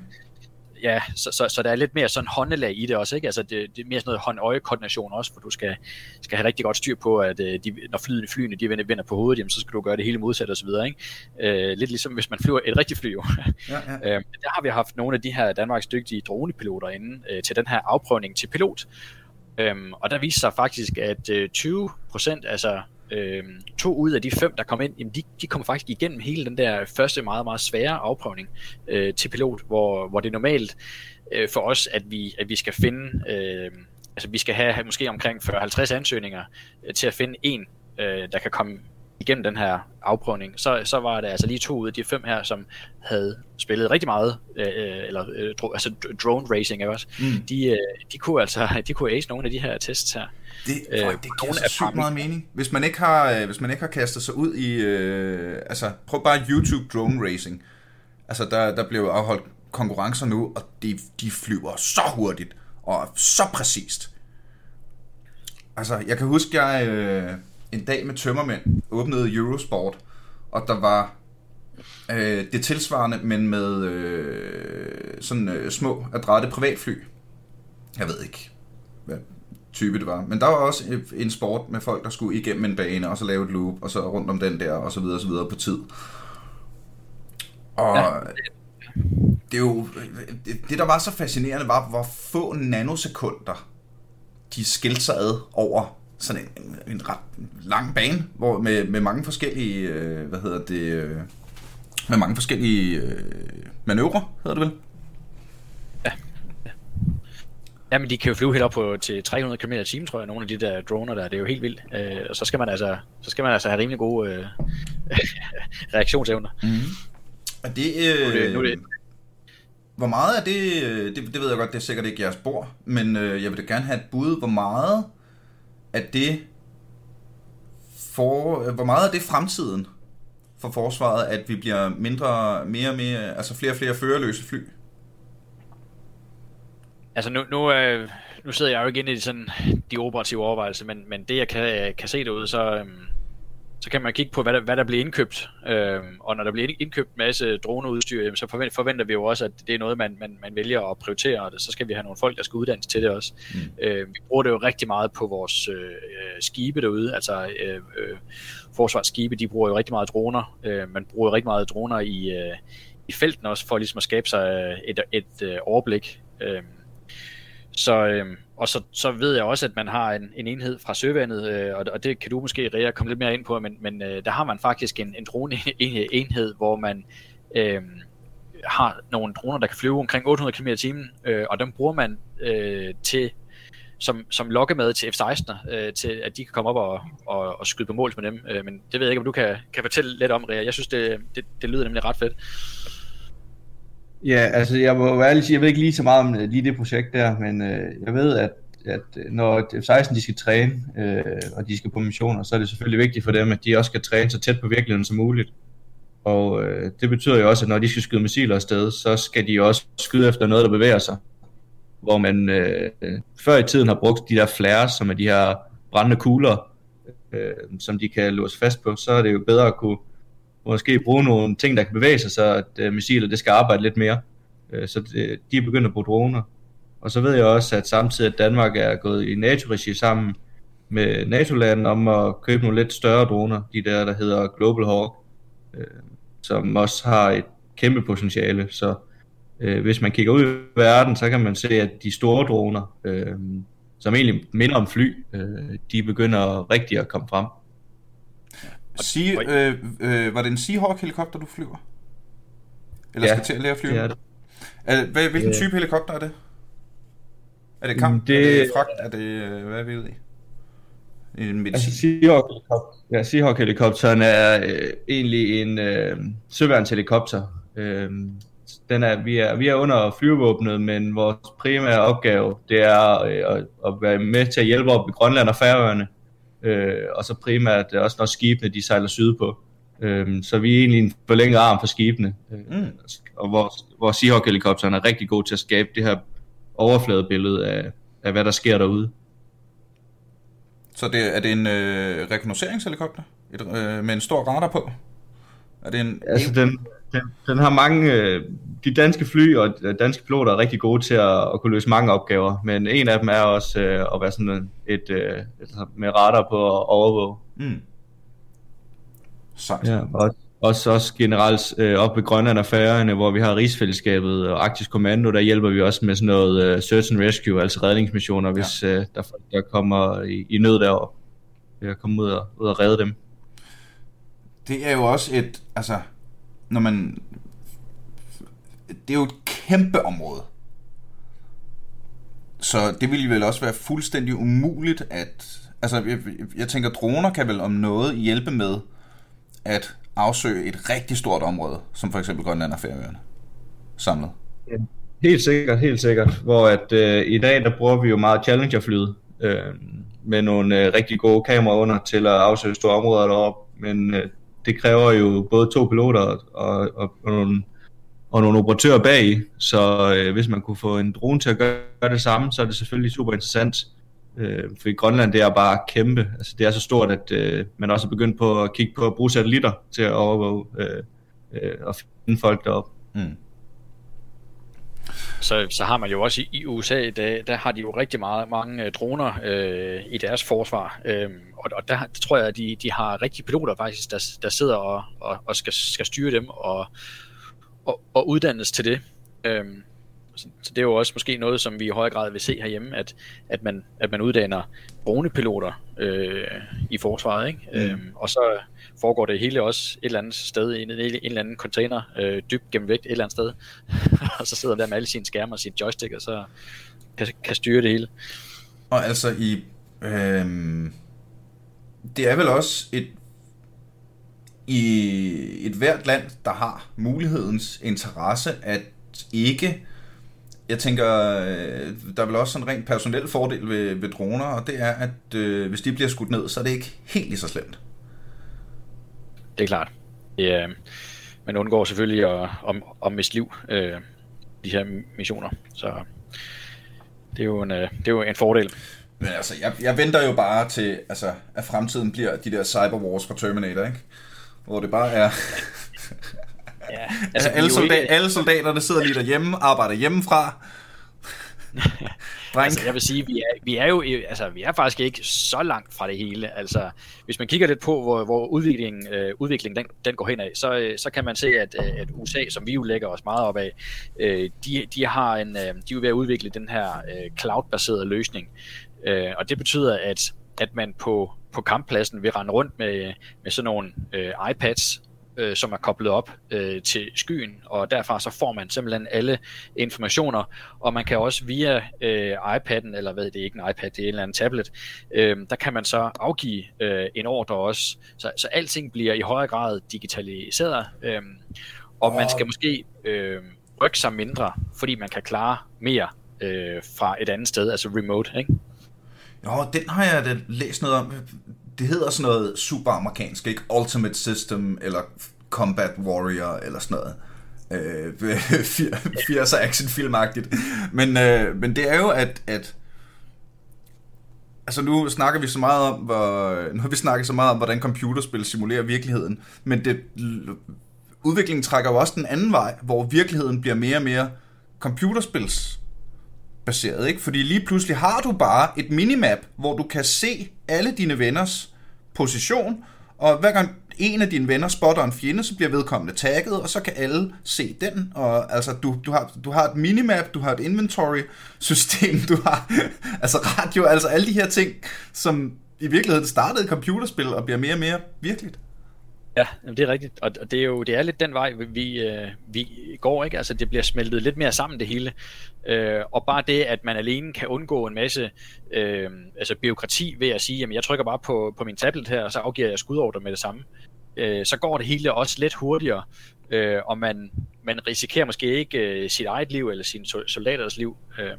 Ja, så, så, så der er lidt mere sådan håndelag i det også, ikke? Altså det, det er mere sådan noget hånd-øje-koordination også, hvor du skal, skal have rigtig godt styr på, at øh, de, når flyene, flyene de vender, vender på hovedet, jamen, så skal du gøre det hele modsat osv., ikke? Øh, lidt ligesom hvis man flyver et rigtigt fly, jo. Ja, ja. *laughs* øh, der har vi haft nogle af de her Danmarks dygtige dronepiloter inde øh, til den her afprøvning til pilot. Øhm, og der viser sig faktisk, at øh, 20 procent, altså øh, to ud af de fem, der kom ind, jamen de, de kom faktisk igennem hele den der første meget, meget svære afprøvning øh, til pilot, hvor, hvor det er normalt øh, for os, at vi, at vi skal finde, øh, altså vi skal have måske omkring 40-50 ansøgninger øh, til at finde en, øh, der kan komme igennem den her afprøvning, så, så var det altså lige to ud af de fem her, som havde spillet rigtig meget, øh, øh eller øh, altså drone racing også. Mm. De, øh, de kunne altså *laughs* de kunne ace nogle af de her tests her. Det, øh, det giver så sygt meget mening. Hvis man ikke har, øh, hvis man ikke har kastet sig ud i, øh, altså prøv bare YouTube drone racing. Altså der, der blev afholdt konkurrencer nu, og de, de flyver så hurtigt og så præcist. Altså, jeg kan huske, jeg øh, en dag med tømmermænd åbnede Eurosport, og der var øh, det tilsvarende, men med øh, sådan øh, små adrette privatfly. Jeg ved ikke, hvad type det var. Men der var også en sport med folk, der skulle igennem en bane, og så lave et loop, og så rundt om den der, og så videre, og så videre på tid. Og det er jo, det der var så fascinerende, var, hvor få nanosekunder de skilte sig ad over sådan en, en ret lang bane, hvor med, med mange forskellige, øh, hvad hedder det, øh, med mange forskellige øh, manøvrer, hedder det vel? Ja. ja. men de kan jo flyve helt op på, til 300 km i tror jeg, nogle af de der droner der, det er jo helt vildt. Øh, og så skal man altså, så skal man altså have rimelig gode øh, *laughs* reaktionsevner. Mm. Og det, øh, nu det, nu det, hvor meget er det, øh, det, det ved jeg godt, det er sikkert ikke jeres bord, men øh, jeg vil da gerne have et bud, hvor meget at det for, hvor meget er det fremtiden for forsvaret, at vi bliver mindre, mere og mere, altså flere og flere førerløse fly? Altså nu, nu, øh, nu sidder jeg jo ikke inde i sådan, de operative overvejelser, men, men det jeg kan, kan se derude, så, øh, så kan man kigge på, hvad der, hvad der bliver indkøbt. Øh, og når der bliver indkøbt en masse droneudstyr, så forventer vi jo også, at det er noget, man, man, man vælger at prioritere, og så skal vi have nogle folk, der skal uddannes til det også. Mm. Øh, vi bruger det jo rigtig meget på vores øh, skibe derude, altså øh, øh, forsvarsskibe, de bruger jo rigtig meget droner. Øh, man bruger jo rigtig meget droner i, øh, i felten også, for ligesom at skabe sig et, et, et øh, overblik. Øh, så, øh, og så, så ved jeg også, at man har en, en enhed fra søvandet, øh, og, og det kan du måske, Rea, komme lidt mere ind på, men, men øh, der har man faktisk en, en drone-enhed, *laughs* hvor man øh, har nogle droner, der kan flyve omkring 800 km i timen, øh, og dem bruger man øh, til som, som lokkemad til F-16'er, øh, til at de kan komme op og, og, og skyde på mål med dem. Øh, men det ved jeg ikke, om du kan, kan fortælle lidt om, Rea. Jeg synes, det, det, det lyder nemlig ret fedt. Ja, altså jeg må ærligt sige, jeg ved ikke lige så meget om øh, lige det projekt der, men øh, jeg ved, at, at øh, når F-16 de skal træne, øh, og de skal på missioner, så er det selvfølgelig vigtigt for dem, at de også skal træne så tæt på virkeligheden som muligt. Og øh, det betyder jo også, at når de skal skyde missiler afsted, så skal de også skyde efter noget, der bevæger sig. Hvor man øh, før i tiden har brugt de der flares, som er de her brændende kugler, øh, som de kan låse fast på, så er det jo bedre at kunne måske bruge nogle ting, der kan bevæge sig, så at øh, missilet det skal arbejde lidt mere. Øh, så det, de er begyndt at bruge droner. Og så ved jeg også, at samtidig at Danmark er gået i NATO-regi sammen med NATO-landene om at købe nogle lidt større droner, de der, der hedder Global Hawk, øh, som også har et kæmpe potentiale. Så øh, hvis man kigger ud i verden, så kan man se, at de store droner, øh, som egentlig minder om fly, øh, de begynder rigtig at komme frem. Sea, øh, øh, var det en Seahawk-helikopter, du flyver? Eller ja, skal til at lære at flyve? det er det. Er, hvad, hvilken type helikopter er det? Er det kamp? Det... Er det fragt? Er det, øh, hvad er vi ude i? En medicin? Altså, Seahawk, ja, Seahawk-helikopteren er øh, egentlig en øh, søværnshelikopter. Øh, den er, vi, er, vi er under flyvevåbnet, men vores primære opgave, det er øh, at, at være med til at hjælpe op i Grønland og Færøerne øh, og så primært også når skibene de sejler sydpå. Øh, så vi er egentlig en forlænget arm for skibene, øh, mm. og hvor, hvor Seahawk-helikopteren er rigtig god til at skabe det her overfladebillede af, af hvad der sker derude. Så det, er det en øh, rekognosceringshelikopter Et, øh, med en stor radar på? Er det en... Altså, den, den, den har mange... Øh, de danske fly og danske piloter er rigtig gode til at, at kunne løse mange opgaver, men en af dem er også øh, at være sådan et, øh, med radar på at overvåge. Mm. Ja, og også, også generelt øh, op ved Grønland og Færøerne, hvor vi har rigsfællesskabet og Arktisk Kommando, der hjælper vi også med sådan noget øh, search and rescue, altså redningsmissioner, hvis ja. øh, der, der kommer i, i nød derovre. Vi kan komme ud og, ud og redde dem. Det er jo også et, altså, når man, det er jo et kæmpe område. Så det ville vel også være fuldstændig umuligt at, altså, jeg, jeg tænker, droner kan vel om noget hjælpe med at afsøge et rigtig stort område, som for eksempel Grønland og Færøerne samlet. Ja, helt sikkert, helt sikkert. Hvor at øh, i dag, der bruger vi jo meget Challenger-flyet, øh, med nogle øh, rigtig gode kameraer under til at afsøge store områder deroppe, men øh, det kræver jo både to piloter og, og, og, nogle, og nogle operatører bag, så øh, hvis man kunne få en drone til at gøre det samme, så er det selvfølgelig super interessant. Øh, for i Grønland, det er bare kæmpe. Altså, det er så stort, at øh, man også er begyndt på at kigge på at bruge satellitter til at overvåge øh, øh, og finde folk deroppe. Mm. Så, så har man jo også i, i USA, der, der har de jo rigtig meget, mange øh, droner øh, i deres forsvar. Øh, og, og der, tror jeg, at de, de har rigtige piloter faktisk, der, der sidder og, og, og skal, skal styre dem og, og, og uddannes til det. Øh, så, så det er jo også måske noget, som vi i højere grad vil se herhjemme, at, at, man, at man uddanner dronepiloter øh, i forsvaret. Ikke? Mm. Øhm, og så foregår det hele også et eller andet sted, i en, en eller anden container, øh, dybt gennem vægt et eller andet sted. *laughs* og så sidder der med alle sine skærme og sin joystick, og så kan, kan styre det hele. Og altså i... Øh, det er vel også et i et hvert land, der har mulighedens interesse, at ikke jeg tænker, øh, der er vel også en rent personel fordel ved, ved droner, og det er, at øh, hvis de bliver skudt ned, så er det ikke helt lige så slemt. Det er klart. Ja, man undgår selvfølgelig at, at, at miste liv, øh, de her missioner, så det er jo en, øh, det er jo en fordel. Men altså, jeg, jeg venter jo bare til, altså, at fremtiden bliver de der cyberwars fra Terminator, ikke? Hvor det bare er... *laughs* Ja, *laughs* altså, alle, soldat, ikke... alle soldaterne sidder lige derhjemme, arbejder hjemmefra. *laughs* altså, jeg vil sige, vi er, vi er jo altså, vi er faktisk ikke så langt fra det hele. Altså, hvis man kigger lidt på, hvor, hvor udviklingen, øh, udviklingen den, den går hen af, så, øh, så kan man se, at, øh, at USA, som vi jo lægger os meget op af, øh, de, de, har en, øh, de er jo ved at udvikle den her øh, cloud-baserede løsning. Øh, og det betyder, at, at man på, på kamppladsen vil rende rundt med, med sådan nogle øh, iPads, øh, som er koblet op øh, til skyen, og derfra så får man simpelthen alle informationer, og man kan også via øh, iPad'en, eller hvad det er ikke en iPad, det er en eller anden tablet, øh, der kan man så afgive øh, en ordre også, så, så alting bliver i højere grad digitaliseret, øh, og man skal måske øh, rykke sig mindre, fordi man kan klare mere øh, fra et andet sted, altså remote, ikke? Jo, den har jeg da læst noget om det hedder sådan noget super amerikansk, ikke? Ultimate System, eller Combat Warrior, eller sådan noget. Øh, *laughs* 80'er actionfilmagtigt. Men, øh, men det er jo, at, at Altså nu snakker vi så meget om, hvor, nu har vi snakket så meget om, hvordan computerspil simulerer virkeligheden, men det, udviklingen trækker jo også den anden vej, hvor virkeligheden bliver mere og mere computerspils baseret, ikke? Fordi lige pludselig har du bare et minimap, hvor du kan se alle dine venners position, og hver gang en af dine venner spotter en fjende, så bliver vedkommende tagget, og så kan alle se den. Og altså, du, du, har, du har et minimap, du har et inventory-system, *laughs* du har altså radio, altså alle de her ting, som i virkeligheden startede computerspil og bliver mere og mere virkeligt. Ja, det er rigtigt, og det er jo det er lidt den vej, vi, øh, vi går, ikke? Altså det bliver smeltet lidt mere sammen det hele, øh, og bare det, at man alene kan undgå en masse øh, altså byråkrati ved at sige, jamen jeg trykker bare på, på min tablet her, og så afgiver jeg skudordre med det samme, øh, så går det hele også lidt hurtigere, øh, og man, man risikerer måske ikke øh, sit eget liv eller sine soldaters liv, øh,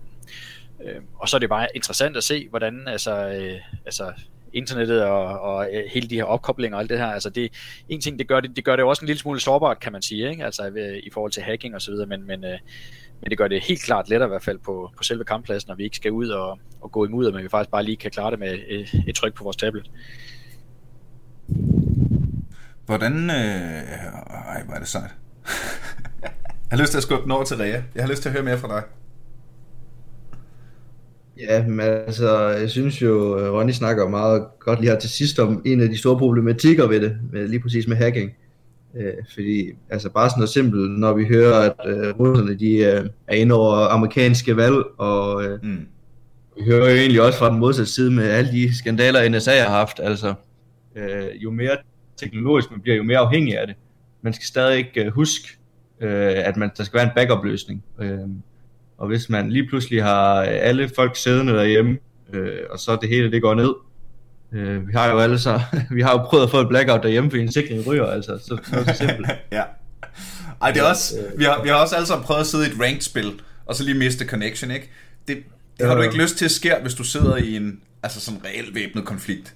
øh, og så er det bare interessant at se, hvordan altså, øh, altså internettet og, og øh, hele de her opkoblinger og alt det her. Altså det, en ting, det gør det, det gør det også en lille smule sårbart, kan man sige, ikke? Altså i forhold til hacking og så videre, men, men, øh, men det gør det helt klart lettere i hvert fald på, på selve kamppladsen, når vi ikke skal ud og, og gå imod, men vi faktisk bare lige kan klare det med et, et tryk på vores tablet. Hvordan... Øh... Ej, hvor er det sejt. *laughs* jeg har lyst til at skubbe den over til Rea. Jeg har lyst til at høre mere fra dig. Ja, men altså, jeg synes jo, Ronny snakker meget godt lige her til sidst om en af de store problematikker ved det, med, lige præcis med hacking. Øh, fordi, altså bare sådan noget simpelt, når vi hører, at øh, russerne de øh, er inde over amerikanske valg, og øh, mm. vi hører jo egentlig også fra den modsatte side med alle de skandaler, NSA har haft, altså øh, jo mere teknologisk man bliver, jo mere afhængig af det. Man skal stadig ikke øh, huske, øh, at man, der skal være en backup-løsning. Øh, og hvis man lige pludselig har alle folk siddende derhjemme, øh, og så det hele det går ned, øh, vi har jo alle så, *laughs* vi har jo prøvet at få et blackout derhjemme, fordi en sikring ryger, altså, så er så simpelt. *laughs* ja. Ej, det er også, vi har, vi har også alle sammen prøvet at sidde i et ranked spil, og så lige miste connection, ikke? Det, det har du ikke lyst til at ske, hvis du sidder i en altså sådan reel væbnet konflikt.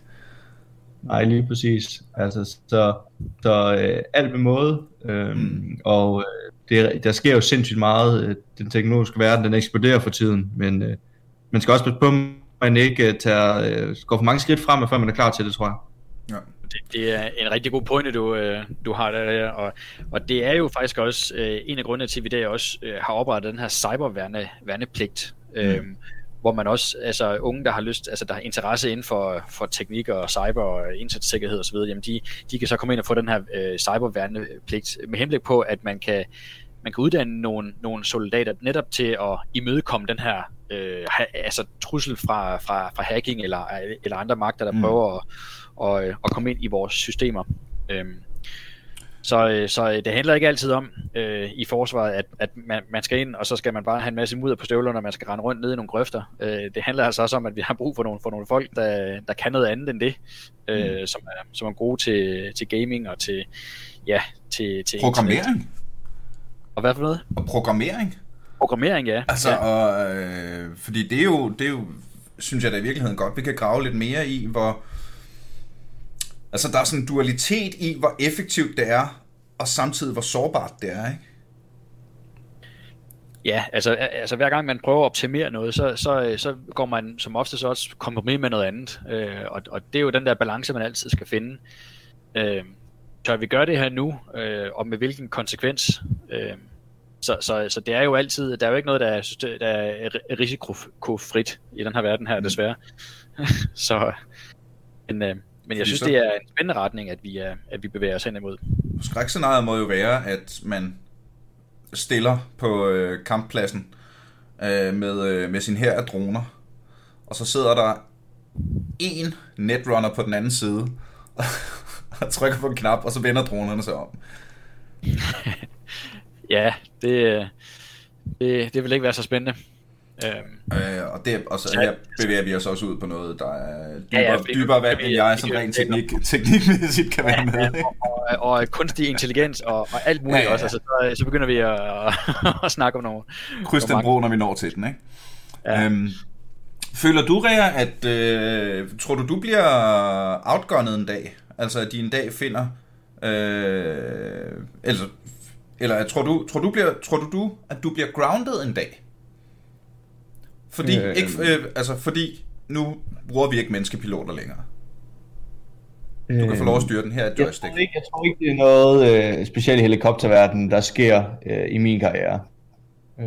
Nej, lige præcis. Altså, så, så øh, alt med måde, øh, mm. og øh, det, der sker jo sindssygt meget. Øh, den teknologiske verden, den eksploderer for tiden, men øh, man skal også passe på, at man ikke uh, tager, øh, går for mange skridt frem, før man er klar til det, tror jeg. Ja. Det, det er en rigtig god pointe, du, øh, du har der, og, og det er jo faktisk også øh, en af grundene til, at vi der også øh, har oprettet den her cyberværnepligt, mm. øh, hvor man også, altså unge, der har lyst, altså der har interesse inden for, for teknik og cyber og internetsikkerhed osv., jamen de, de kan så komme ind og få den her øh, cyberværnepligt med henblik på, at man kan man kan uddanne nogle, nogle soldater netop til at imødekomme den her øh, ha, altså trussel fra, fra, fra hacking eller, eller andre magter, der mm. prøver at, at, at komme ind i vores systemer. Øhm, så, øh, så det handler ikke altid om øh, i forsvaret, at, at man, man skal ind, og så skal man bare have en masse mudder på støvlerne, og man skal rende rundt ned i nogle grøfter. Øh, det handler altså også om, at vi har brug for nogle, for nogle folk, der, der kan noget andet end det, øh, mm. som, er, som er gode til, til gaming og til, ja, til, til Programmering? Internet. Og hvad for noget? Og programmering. Programmering, ja. Altså, ja. Og, øh, fordi det er, jo, det er jo, synes jeg da i virkeligheden godt, vi kan grave lidt mere i, hvor, altså der er sådan en dualitet i, hvor effektivt det er, og samtidig hvor sårbart det er, ikke? Ja, altså, altså hver gang man prøver at optimere noget, så, så, så går man som ofte så også kompromis med noget andet. Øh, og, og det er jo den der balance, man altid skal finde. Øh, tør vi gøre det her nu, øh, og med hvilken konsekvens? Øh, så, så, så det er jo altid, der er jo ikke noget, der er, der er risikofrit i den her verden her, mm. desværre. *laughs* så, men, øh, men jeg synes, det er en spændende retning, at vi, er, at vi bevæger os hen imod. Skrækscenariet må jo være, at man stiller på øh, kamppladsen øh, med, øh, med sin her af droner, og så sidder der en netrunner på den anden side, *laughs* og trykker på en knap, og så vender dronerne sig om. *laughs* ja, det, det, det vil ikke være så spændende. Øhm, øh, og, det, og så her bevæger vi os også ud på noget, der er dybere, ja, ja, dybere vand, end jeg som rent teknik, teknikmæssigt kan være med. Ja, og, og, og kunstig intelligens og, og alt muligt ja, ja, ja. også. Altså, så, så begynder vi at, *laughs* at, snakke om nogle... Kryds den bro, når vi når til den, ikke? Ja. Øhm, føler du, Rea, at øh, tror du, du bliver outgunnet en dag? Altså, at de en dag finder... Øh, altså, eller tror du, tror du, bliver, tror du, du, at du bliver grounded en dag? Fordi, øh, ikke, øh, altså, fordi nu bruger vi ikke menneskepiloter længere. Du kan få lov at styre den her joystick. Jeg tror ikke, jeg tror ikke det er noget øh, specielt i helikopterverdenen, der sker øh, i min karriere. Øh,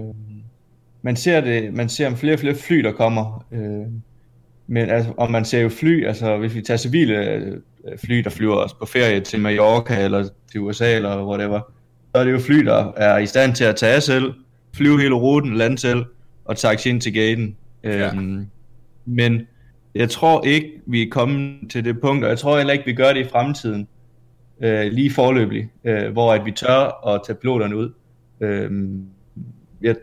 man ser det, man ser om flere og flere fly, der kommer. Øh, men altså, og man ser jo fly, altså hvis vi tager civile øh, fly, der flyver os på ferie til Mallorca eller til USA eller whatever, så er det jo fly, der er i stand til at tage selv, flyve hele ruten, lande selv og taxi ind til gaten. Ja. Øhm, men jeg tror ikke, vi er kommet til det punkt, og jeg tror heller ikke, vi gør det i fremtiden, øh, lige forløbig, øh, hvor at vi tør at tage piloterne ud. Øh, jeg,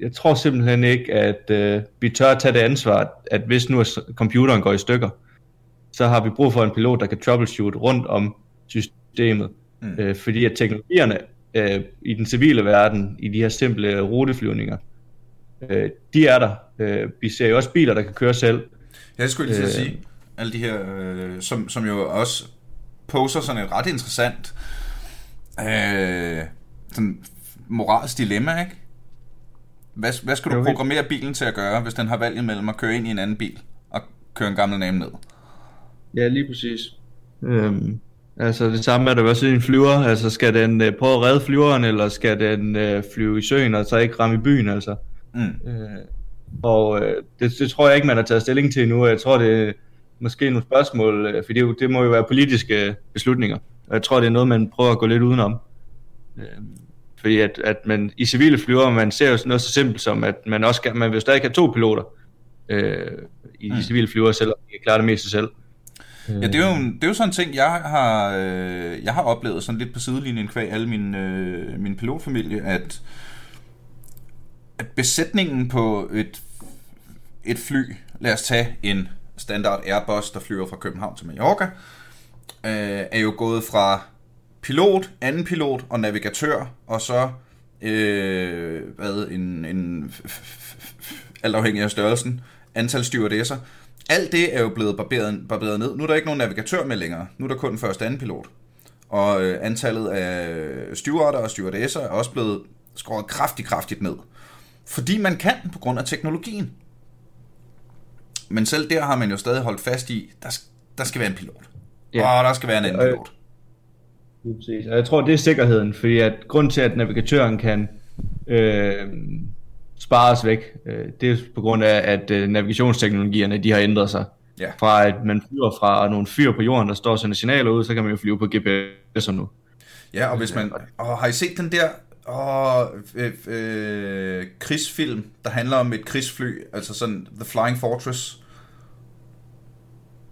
jeg tror simpelthen ikke, at øh, vi tør at tage det ansvar, at hvis nu computeren går i stykker, så har vi brug for en pilot, der kan troubleshoot rundt om systemet. Mm. Øh, fordi at teknologierne øh, i den civile verden, i de her simple ruteflyvninger, øh, de er der. Øh, vi ser jo også biler, der kan køre selv. Jeg skulle lige øh, sige, alle de her, øh, som, som jo også poser sådan et ret interessant øh, sådan moralsk dilemma, ikke? Hvad, hvad skal du programmere bilen til at gøre, hvis den har valget mellem at køre ind i en anden bil og køre en gammel name ned? Ja, lige præcis. Øhm, altså det samme er der også i en flyver. Altså skal den øh, prøve at redde flyveren, eller skal den øh, flyve i søen og så ikke ramme i byen, altså? Mm. Øh, og øh, det, det tror jeg ikke, man har taget stilling til endnu. Jeg tror, det er måske nogle spørgsmål, øh, for det, det må jo være politiske beslutninger. Og jeg tror, det er noget, man prøver at gå lidt udenom. Øh, fordi at, at man i civile flyver, man ser jo noget så simpelt som, at man også skal, man vil stadig have to piloter øh, i mm. civile flyver, selvom de kan klare det mest selv. Ja, det er, jo, det er jo sådan en ting, jeg har, øh, jeg har oplevet sådan lidt på sidelinjen kvæg alle min, øh, min pilotfamilie, at, at besætningen på et, et fly, lad os tage en standard Airbus, der flyver fra København til Mallorca, øh, er jo gået fra pilot, anden pilot og navigatør, og så øh, hvad, en, en alt afhængig af størrelsen, antal stewardesser. Alt det er jo blevet barberet, barberet ned. Nu er der ikke nogen navigatør med længere. Nu er der kun den første anden pilot. Og øh, antallet af stewarder og stewardesser er også blevet skåret kraftigt, kraftigt ned. Fordi man kan på grund af teknologien. Men selv der har man jo stadig holdt fast i, der, der skal være en pilot. Ja. Og der skal være en anden pilot. Præcis. Og jeg tror, det er sikkerheden, fordi at grund til, at navigatøren kan øh, spares væk, øh, det er på grund af, at øh, navigationsteknologierne de har ændret sig. Ja. Fra at man flyver fra nogle fyr på jorden, der står og sender signaler ud, så kan man jo flyve på GPS'er nu. Ja, og hvis man... Og har I set den der og øh, øh, krigsfilm, der handler om et krigsfly, altså sådan The Flying Fortress?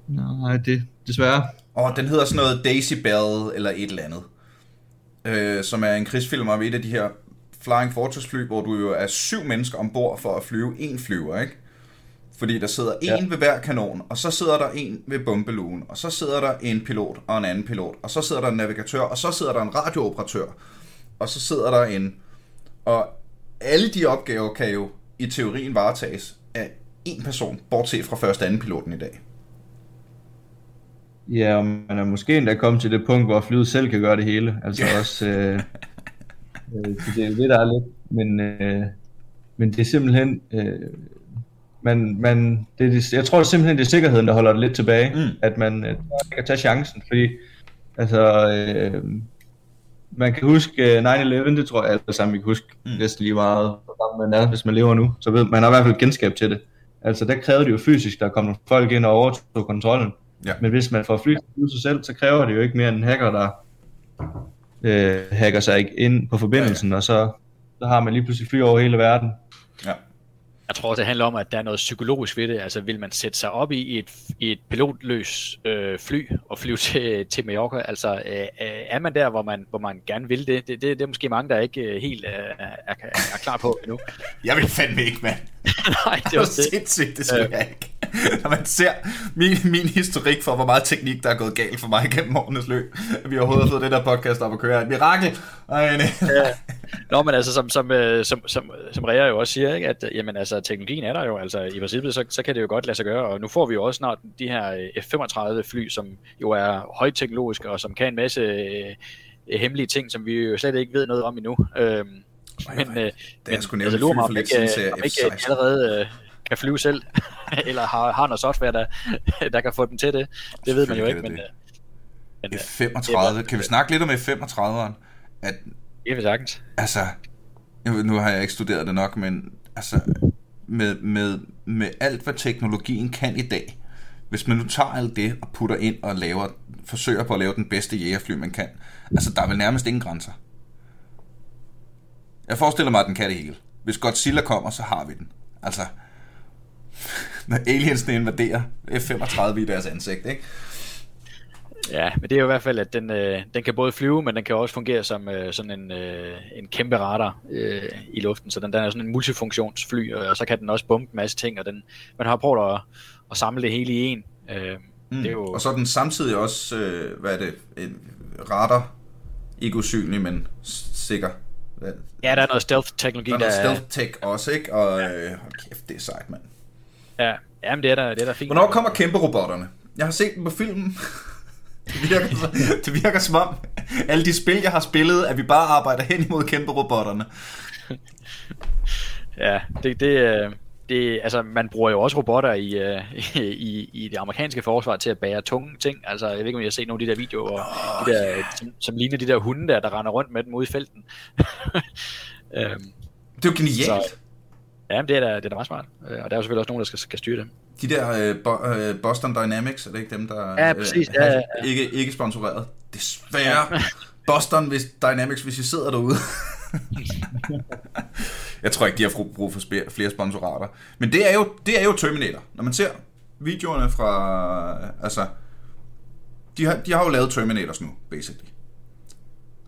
Nej, det desværre. Og den hedder sådan noget Daisy Bell eller et eller andet. Øh, som er en krigsfilm om et af de her Flying Fortress fly, hvor du jo er syv mennesker ombord for at flyve en flyver, ikke? Fordi der sidder en ja. ved hver kanon, og så sidder der en ved bombeluen, og så sidder der en pilot og en anden pilot, og så sidder der en navigatør, og så sidder der en radiooperatør, og så sidder der en... Og alle de opgaver kan jo i teorien varetages af en person, bortset fra første anden piloten i dag. Ja, og man er måske endda kommet til det punkt, hvor flyet selv kan gøre det hele. Altså også... Øh, øh, det er det, der er lidt... Men, øh, men det er simpelthen... Øh, man, man, det er, jeg tror simpelthen, det er sikkerheden, der holder det lidt tilbage. Mm. At man øh, kan tage chancen, fordi... Altså... Øh, man kan huske 9-11, øh, det tror jeg alle sammen, vi kan huske mm. næsten lige meget, hvor man er, hvis man lever nu. Så ved man har i hvert fald genskab til det. Altså, der krævede det jo fysisk, der kom nogle folk ind og overtog kontrollen. Ja. Men hvis man får fly ud sig selv, så kræver det jo ikke mere end en hacker, der øh, hacker sig ind på forbindelsen, ja, ja. og så, så har man lige pludselig fly over hele verden. Ja. Jeg tror, det handler om, at der er noget psykologisk ved det. Altså, vil man sætte sig op i et, i et pilotløs øh, fly og flyve *laughs* til, til Mallorca? Altså, øh, øh, er man der, hvor man, hvor man gerne vil det? Det, det, det er måske mange, der ikke øh, helt øh, er, er, er klar på endnu. *laughs* Jeg vil fandme ikke, mand. *laughs* Nej, det var sindssygt, det skulle øh. jeg ikke. Når man ser min, min historik for, hvor meget teknik, der er gået galt for mig gennem årenes løb, at vi overhovedet har fået det der podcast op at køre. Et mirakel! Ej, nej. ja. Nå, men altså, som, som, øh, som, som, som Rea jo også siger, ikke, at jamen, altså, teknologien er der jo, altså i princippet, så, så kan det jo godt lade sig gøre, og nu får vi jo også snart de her øh, F-35 fly, som jo er højteknologiske, og som kan en masse øh, hemmelige ting, som vi jo slet ikke ved noget om endnu. Øhm, men, øh, det er sgu nævnt altså, mig, om ikke, om ikke allerede øh, kan flyve selv, *laughs* eller har, har noget software, der, *laughs* der kan få dem til det. Det ved man jo ikke, men... Det. Men, F-35, kan vi snakke lidt om F-35'eren? At, det vil sagtens. Altså, nu har jeg ikke studeret det nok, men altså, med, med, med alt, hvad teknologien kan i dag, hvis man nu tager alt det og putter ind og laver, forsøger på at lave den bedste jægerfly, man kan, altså, der er vel nærmest ingen grænser. Jeg forestiller mig, at den kan det hele. Hvis Godzilla kommer, så har vi den. Altså, når aliensene invaderer F-35 i deres ansigt, ikke? Ja, men det er jo i hvert fald, at den, øh, den kan både flyve, men den kan også fungere som øh, sådan en, øh, en kæmpe radar øh, i luften. Så den, den er sådan en multifunktionsfly, og, og så kan den også bombe en masse ting, og den, man har prøvet at, at samle det hele i en. Øh, mm. det er jo... Og så er den samtidig også, øh, hvad er det, en radar, ikke usynlig, men sikker. Ja, der er noget stealth-teknologi. Der er noget stealth-tech også, ikke? Og ja. øh, kæft, det er sejt, mand. Ja, Jamen, det er der, det er der fint. Hvornår kommer kæmpe robotterne? Jeg har set den på filmen. *laughs* Det virker, *laughs* det virker som om, alle de spil, jeg har spillet, at vi bare arbejder hen imod kæmpe robotterne. *laughs* Ja, det, det, øh, det, altså, man bruger jo også robotter i, uh, *laughs* i, i det amerikanske forsvar til at bære tunge ting. Altså, jeg ved ikke, om I har set nogle af de der videoer, oh, de der, yeah. som, som ligner de der hunde der, der render rundt med dem ude i felten. um, *laughs* det er jo genialt. Så, ja, det er da, det er da meget smart. Øh, og der er jo selvfølgelig også nogen, der skal, skal styre dem. De der Bo, uh, Boston Dynamics, er det ikke dem, der ja, præcis, uh, ja, ja, ja. Ikke, ikke sponsoreret? Desværre. Ja. *laughs* Boston hvis Dynamics, hvis I sidder derude. Jeg tror ikke, de har brug for flere sponsorater. Men det er jo, det er jo Terminator. Når man ser videoerne fra... Altså, de har, de har jo lavet Terminators nu, basically.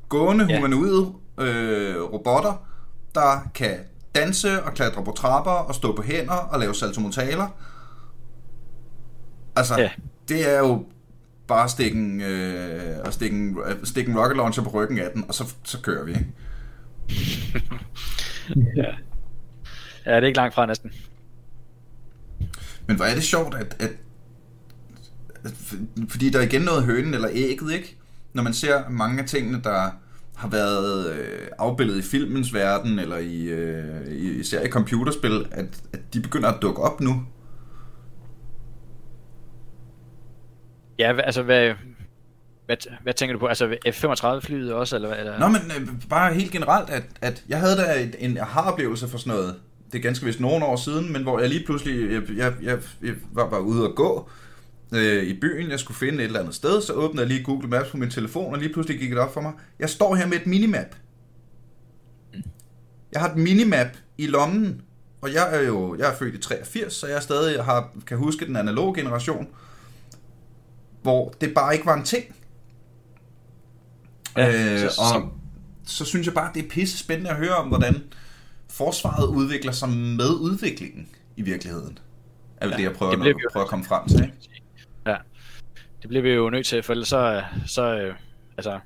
Gående, yeah. humanoide øh, robotter, der kan danse og klatre på trapper og stå på hænder og lave saltomortaler. Altså, yeah. det er jo bare stikke en, øh, og stikke en, stikke en rocket launcher på ryggen af den, og så, så kører vi, ikke? Ja. ja, det er ikke langt fra næsten. Men hvor er det sjovt, at, at, at fordi der er igen noget hønen eller ægget, ikke? Når man ser mange af tingene, der har været øh, afbildet i filmens verden, eller i, øh, især i computerspil, at, at de begynder at dukke op nu. Ja, altså hvad, hvad, hvad tænker du på? Altså F-35-flyet også? Eller, eller? Nå, men øh, bare helt generelt, at, at jeg havde da et, en aha-oplevelse for sådan noget, det er ganske vist nogle år siden, men hvor jeg lige pludselig, jeg, jeg, jeg, jeg var bare ude at gå øh, i byen, jeg skulle finde et eller andet sted, så åbnede jeg lige Google Maps på min telefon, og lige pludselig gik det op for mig. Jeg står her med et minimap. Jeg har et minimap i lommen, og jeg er jo jeg er født i 83, så jeg stadig har, kan huske den analoge generation, hvor det bare ikke var en ting. Ja, øh, så, og så synes jeg bare, det er pisse spændende at høre om, hvordan forsvaret udvikler sig med udviklingen i virkeligheden. Er ja, det, jeg prøver, det bliver, prøver at komme frem til. Ikke? Ja, det bliver vi jo nødt til, for ellers så, så øh, altså,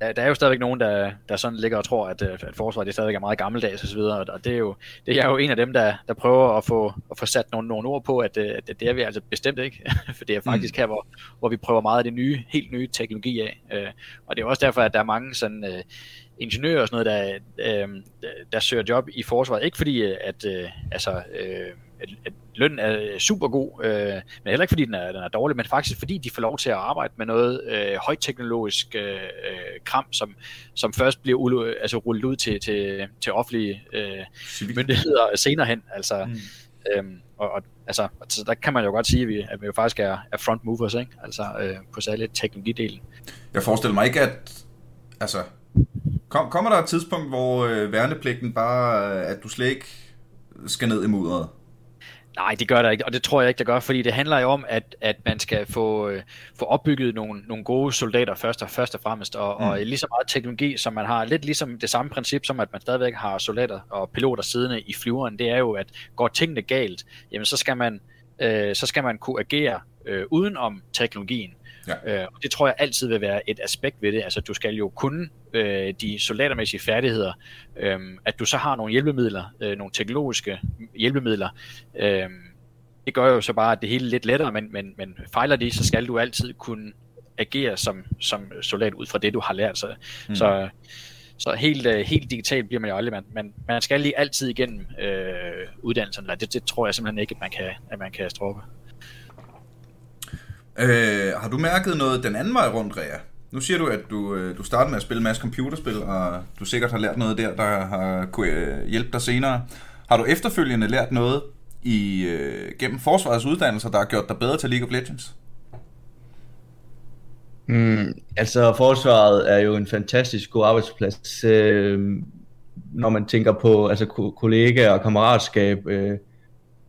der, der er jo stadigvæk nogen, der, der sådan ligger og tror, at, at forsvaret det stadigvæk er meget gammeldags osv., og, og det er jo, det er jo en af dem, der, der prøver at få, at få sat nogle, nogle ord på, at, at det er vi altså bestemt ikke, *laughs* for det er faktisk mm. her, hvor, hvor vi prøver meget af det nye, helt nye teknologi af, øh, og det er også derfor, at der er mange sådan, øh, ingeniører og sådan noget, der, øh, der søger job i forsvaret, ikke fordi, at, øh, altså, øh, at, at lønnen er super god, øh, men heller ikke fordi den er, den er dårlig, men faktisk fordi de får lov til at arbejde med noget øh, højteknologisk øh, kram, som, som først bliver ulu, altså rullet ud til, til, til offentlige øh, myndigheder senere hen. Altså, mm. øhm, og, og altså, altså, der kan man jo godt sige, at vi, at vi jo faktisk er, er front movers, ikke? Altså, øh, på særligt teknologidelen. Jeg forestiller mig ikke, at altså, kom, kommer der et tidspunkt, hvor øh, værnepligten bare, øh, at du slet ikke skal ned i mudderet? Nej, det gør der ikke, og det tror jeg ikke, der gør, fordi det handler jo om, at, at man skal få, øh, få opbygget nogle, nogle gode soldater først og, først og fremmest, og, mm. og lige så meget teknologi, som man har, lidt ligesom det samme princip, som at man stadigvæk har soldater og piloter siddende i flyveren, det er jo, at går tingene galt, jamen så skal man, øh, så skal man kunne agere øh, uden om teknologien. Ja. Øh, og det tror jeg altid vil være et aspekt ved det. Altså, du skal jo kunne øh, de soldatermæssige færdigheder. Øh, at du så har nogle hjælpemidler, øh, nogle teknologiske hjælpemidler. Øh, det gør jo så bare, at det hele er lidt lettere, men, men, men fejler de, så skal du altid kunne agere som, som soldat ud fra det, du har lært. Så, mm. så, så helt, øh, helt digitalt bliver man jo aldrig, man, man, man skal lige altid igennem øh, uddannelserne. Det, det tror jeg simpelthen ikke, at man kan, at man kan stroppe. Øh, har du mærket noget den anden vej rundt, Rea? Nu siger du, at du, øh, du startede med at spille en masse computerspil, og du sikkert har lært noget der, der har kunne øh, hjælpe dig senere. Har du efterfølgende lært noget i øh, gennem forsvarets uddannelser, der har gjort dig bedre til League of Legends? Mm, altså, forsvaret er jo en fantastisk god arbejdsplads, øh, når man tænker på altså, kollegaer og kammeratskab, øh,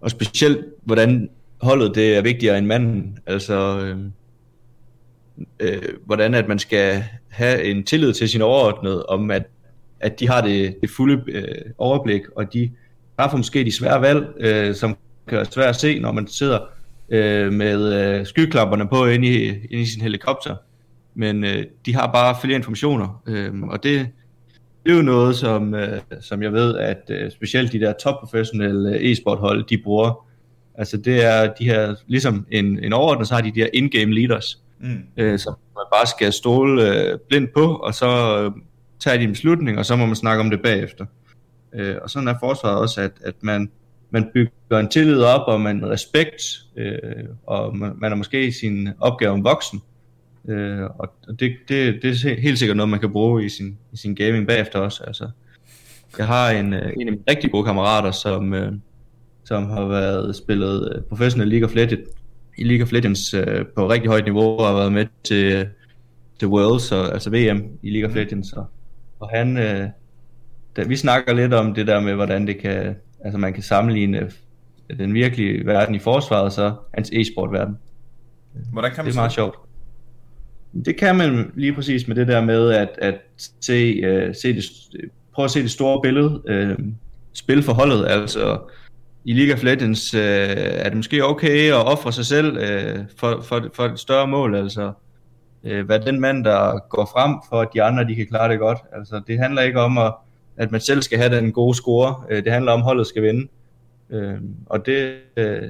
og specielt hvordan holdet det er vigtigere end manden. Altså, øh, øh, hvordan at man skal have en tillid til sin overordnede, om at, at de har det, det fulde øh, overblik, og de for måske de svære valg, øh, som kan være svært at se, når man sidder øh, med øh, skyklapperne på inde i, inde i sin helikopter. Men øh, de har bare flere informationer, øh, og det, det er jo noget, som, øh, som jeg ved, at øh, specielt de der topprofessionelle e-sport hold, de bruger Altså det er de her, ligesom en, en overordnet, så har de de her in-game leaders, mm. øh, som man bare skal stole øh, blindt på, og så øh, tager de en beslutning, og så må man snakke om det bagefter. Øh, og sådan er forsvaret også, at, at man, man bygger en tillid op, og man respekt, øh, og man, man er måske i sin opgave om voksen. Øh, og det, det, det er helt sikkert noget, man kan bruge i sin, i sin gaming bagefter også. Altså, jeg har en, øh, en af mine rigtig gode kammerater, som, øh, som har været spillet øh, professionel League of Legends, i League of Legends øh, på rigtig højt niveau, og har været med til, til Worlds, og, altså VM i League of mm. Legends. Og, og han, øh, da, vi snakker lidt om det der med, hvordan det kan, altså man kan sammenligne den virkelige verden i forsvaret, og så hans e-sport verden. Hvordan kan man det er meget sjovt. Det kan man lige præcis med det der med at, at se, uh, se det, prøve at se det store billede, uh, spilforholdet, altså i League of Legends øh, er det måske okay at ofre sig selv øh, for, for, for et større mål, altså øh, hvad den mand, der går frem for, at de andre de kan klare det godt. Altså det handler ikke om, at, at man selv skal have den gode score, øh, det handler om, at holdet skal vinde. Øh, og det, øh,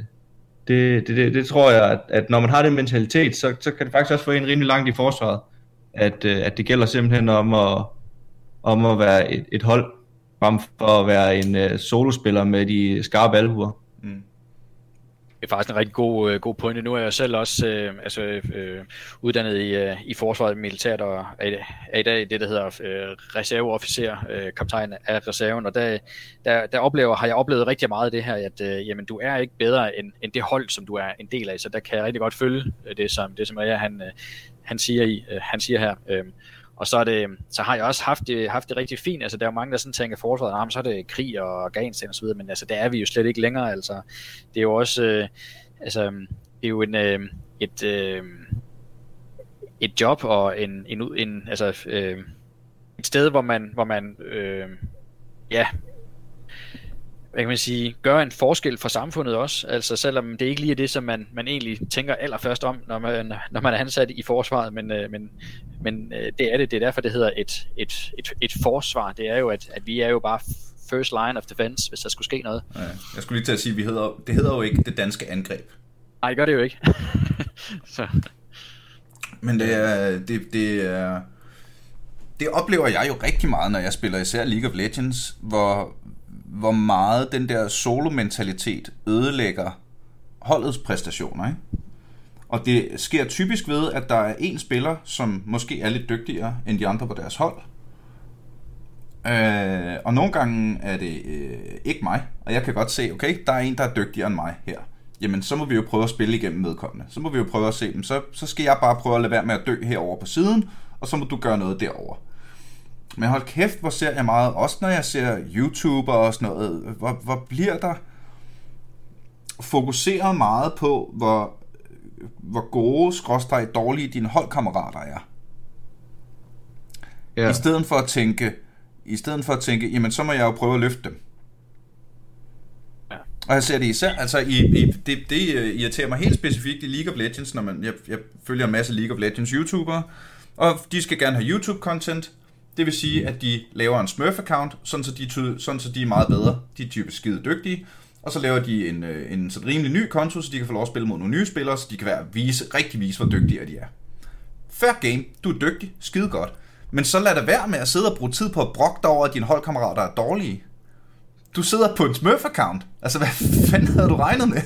det, det, det, det tror jeg, at, at når man har den mentalitet, så, så kan det faktisk også få en rimelig langt i forsvaret. At, øh, at det gælder simpelthen om at, om at være et, et hold, frem for at være en uh, solospiller med de skarpe albuer. Mm. Det er faktisk en rigtig god, uh, god pointe. Nu er jeg selv også uh, altså, uh, uddannet i, uh, i forsvaret militært og er, er i dag det, der hedder uh, reserveofficer, uh, kaptajn af reserven, og der, der, der oplever, har jeg oplevet rigtig meget af det her, at uh, jamen, du er ikke bedre end, end det hold, som du er en del af, så der kan jeg rigtig godt følge det, som, det, som jeg, han, uh, han, siger i, han siger her. Uh, og så, er det, så har jeg også haft det, haft det rigtig fint. Altså, der er jo mange, der sådan tænker forsvaret, ah, så er det krig og Afghanistan og så videre, men altså, der er vi jo slet ikke længere. Altså, det er jo også, øh, altså, det er jo en, øh, et, øh, et job og en, en, en altså, øh, et sted, hvor man, hvor man øh, ja, hvad kan man sige, gøre en forskel for samfundet også. Altså selvom det ikke lige er det, som man, man egentlig tænker allerførst om, når man, når man er ansat i forsvaret, men, øh, men, men øh, det er det. Det er derfor, det hedder et, et, et, et forsvar. Det er jo, at, at vi er jo bare first line of defense, hvis der skulle ske noget. Ja, jeg skulle lige til at sige, at vi hedder, det hedder jo ikke det danske angreb. Nej, det gør det jo ikke. *laughs* Så. Men det er, det, det er, det oplever jeg jo rigtig meget, når jeg spiller især League of Legends, hvor, hvor meget den der solo-mentalitet ødelægger holdets præstationer. Ikke? Og det sker typisk ved, at der er en spiller, som måske er lidt dygtigere end de andre på deres hold. Øh, og nogle gange er det øh, ikke mig, og jeg kan godt se, okay, der er en, der er dygtigere end mig her. Jamen, så må vi jo prøve at spille igennem medkommende. Så må vi jo prøve at se dem. Så, så skal jeg bare prøve at lade være med at dø herover på siden, og så må du gøre noget derover. Men hold kæft, hvor ser jeg meget, også når jeg ser YouTuber og sådan noget, hvor, hvor bliver der fokuseret meget på, hvor, hvor gode, skråstrej dårlige dine holdkammerater er. Ja. I stedet for at tænke, i stedet for at tænke, jamen så må jeg jo prøve at løfte dem. Ja. Og jeg ser det især, altså i, i, det, det øh, irriterer mig helt specifikt i League of Legends, når man, jeg, jeg følger en masse League of Legends YouTubere, og de skal gerne have YouTube-content, det vil sige, at de laver en Smurf-account, sådan så, de, sådan så de er meget bedre. De er typisk skide dygtige. Og så laver de en, øh, en sådan rimelig ny konto, så de kan få lov at spille mod nogle nye spillere, så de kan være vise, rigtig vise, hvor dygtige de er. Fair game, du er dygtig, skide godt. Men så lad det være med at sidde og bruge tid på at brokke dig over, at dine holdkammerater er dårlige. Du sidder på en Smurf-account. Altså, hvad fanden havde du regnet med?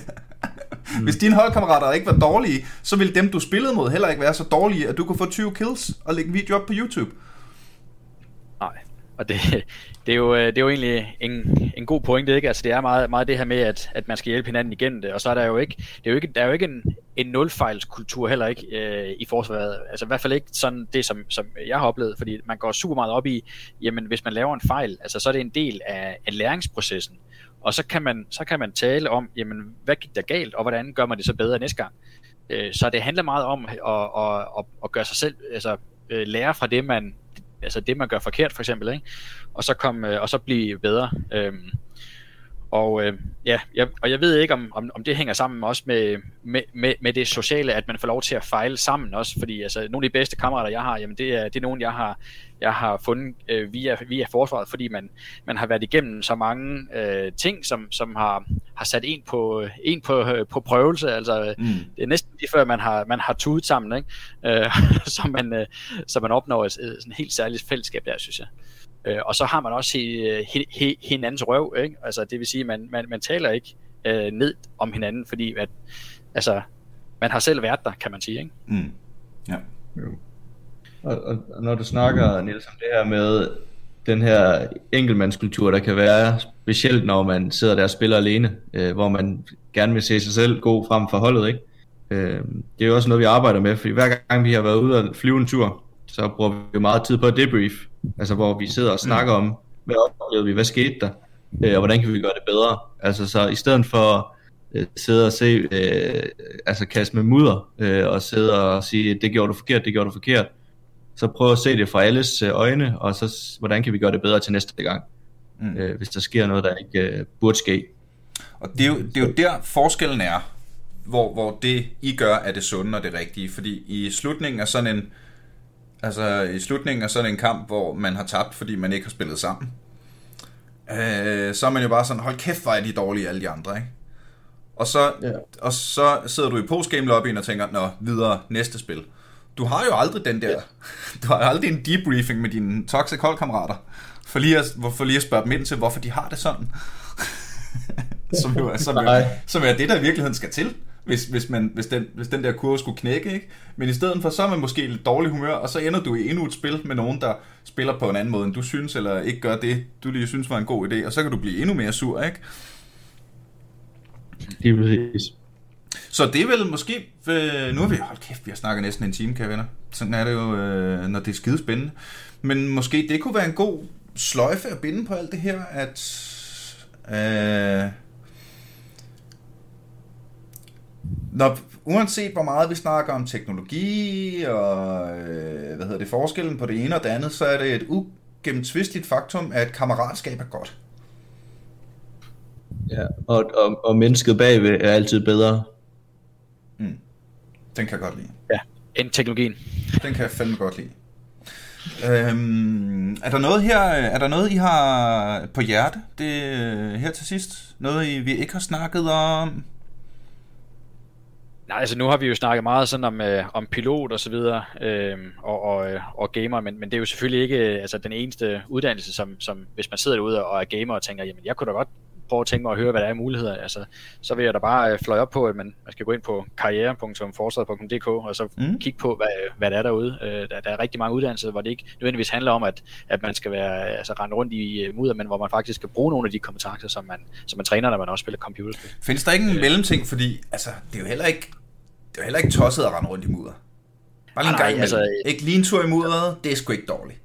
Mm. Hvis dine holdkammerater ikke var dårlige, så ville dem, du spillede mod, heller ikke være så dårlige, at du kunne få 20 kills og lægge en video op på YouTube. Nej, og det, det, er jo, øh, det er jo egentlig en, en god pointe, ikke? Altså det er meget, meget det her med, at, at man skal hjælpe hinanden igennem det, og så er der jo ikke, det er jo ikke, der er jo ikke en, en nulfejlskultur heller ikke øh, i forsvaret. Altså i hvert fald ikke sådan det, som, som jeg har oplevet, fordi man går super meget op i, jamen hvis man laver en fejl, altså så er det en del af, af læringsprocessen. Og så kan, man, så kan man tale om, jamen hvad gik der galt, og hvordan gør man det så bedre næste gang. Øh, så det handler meget om at, at, at, at gøre sig selv, altså øh, lære fra det, man altså det man gør forkert for eksempel, ikke? og så komme øh, og så blive bedre. Øhm, og, øh, ja, jeg, og jeg ved ikke, om, om, om det hænger sammen også med, med, med, med det sociale, at man får lov til at fejle sammen også, fordi altså, nogle af de bedste kammerater, jeg har, jamen det er, det er nogen, jeg har, jeg har fundet øh, via, via forsvaret, fordi man, man har været igennem så mange øh, ting, som, som har, har sat en på, en på, øh, på prøvelse. Altså, mm. Det er næsten lige før, man har, man har tudet sammen, ikke? Øh, *laughs* så, man, øh, så man opnår et, et, et helt særligt fællesskab der, synes jeg. Øh, og så har man også he, he, hinandens røv, ikke? Altså, det vil sige, at man, man, man taler ikke øh, ned om hinanden, fordi at, altså, man har selv været der, kan man sige, ikke? Mm. Ja. Jo. Og, og når du snakker, Niels, om det her med den her enkeltmandskultur, der kan være, specielt når man sidder der og spiller alene, øh, hvor man gerne vil se sig selv gå frem for holdet, ikke? Øh, det er jo også noget, vi arbejder med, fordi hver gang vi har været ude og flyve en tur, så bruger vi meget tid på at debrief, altså hvor vi sidder og snakker om, hvad oplevede vi, hvad skete der, øh, og hvordan kan vi gøre det bedre. Altså så i stedet for øh, sidde og se, øh, altså kaste med mudder, øh, og sidde og sige, det gjorde du forkert, det gjorde du forkert, så prøv at se det fra alles øh, øjne, og så hvordan kan vi gøre det bedre til næste gang, mm. øh, hvis der sker noget, der ikke øh, burde ske. Og det er, jo, det er jo der forskellen er, hvor, hvor det I gør er det sunde og det rigtige, fordi i slutningen af sådan en altså i slutningen af sådan en kamp, hvor man har tabt, fordi man ikke har spillet sammen, øh, så er man jo bare sådan, hold kæft, hvor er de dårlige alle de andre, ikke? Og så, ja. og så sidder du i postgame lobbyen og tænker, nå, videre, næste spil du har jo aldrig den der, ja. *laughs* du har aldrig en debriefing med dine toxic holdkammerater, for lige, at, for lige at spørge dem ind til, hvorfor de har det sådan. *laughs* som, jo, som, jo, som er det, der i virkeligheden skal til, hvis, hvis, man, hvis, den, hvis den der kurve skulle knække. Ikke? Men i stedet for, så er man måske lidt dårlig humør, og så ender du i endnu et spil med nogen, der spiller på en anden måde, end du synes, eller ikke gør det, du lige synes var en god idé, og så kan du blive endnu mere sur, ikke? Det er præcis. Så det er vel måske... Øh, nu har vi... Hold kæft, vi har snakket næsten en time, kære venner. Sådan er det jo, øh, når det er skide spændende. Men måske det kunne være en god sløjfe at binde på alt det her, at... Øh, når, uanset hvor meget vi snakker om teknologi og øh, hvad hedder det, forskellen på det ene og det andet, så er det et ugennemtvisteligt faktum, at kammeratskab er godt. Ja, og, og, og mennesket bagved er altid bedre. Mm. Den kan jeg godt lide. Ja, end teknologien. Den kan jeg fandme godt lide. Øhm, er der noget her, er der noget I har på hjerte det, her til sidst? Noget I, vi ikke har snakket om? Nej, altså nu har vi jo snakket meget sådan om, øh, om pilot og så videre, øh, og, og, øh, og gamer, men, men det er jo selvfølgelig ikke øh, altså, den eneste uddannelse, som, som hvis man sidder derude og er gamer og tænker, jamen jeg kunne da godt prøve at tænke mig at høre, hvad der er af muligheder, altså, så vil jeg da bare øh, fløje op på, at man, man skal gå ind på karriere.forsvaret.dk og så mm. kigge på, hvad, hvad der er derude. Øh, der, der er rigtig mange uddannelser, hvor det ikke nødvendigvis handler om, at, at man skal være altså, rende rundt i øh, mudder, men hvor man faktisk skal bruge nogle af de kompetencer, som man, som man træner, når man også spiller computerspil. Findes der ikke en øh, mellemting, fordi altså, det er jo heller ikke, det er jo heller ikke tosset at rende rundt i mudder. Bare lige en gang altså, Ikke lige en tur i mudderet, det er sgu ikke dårligt.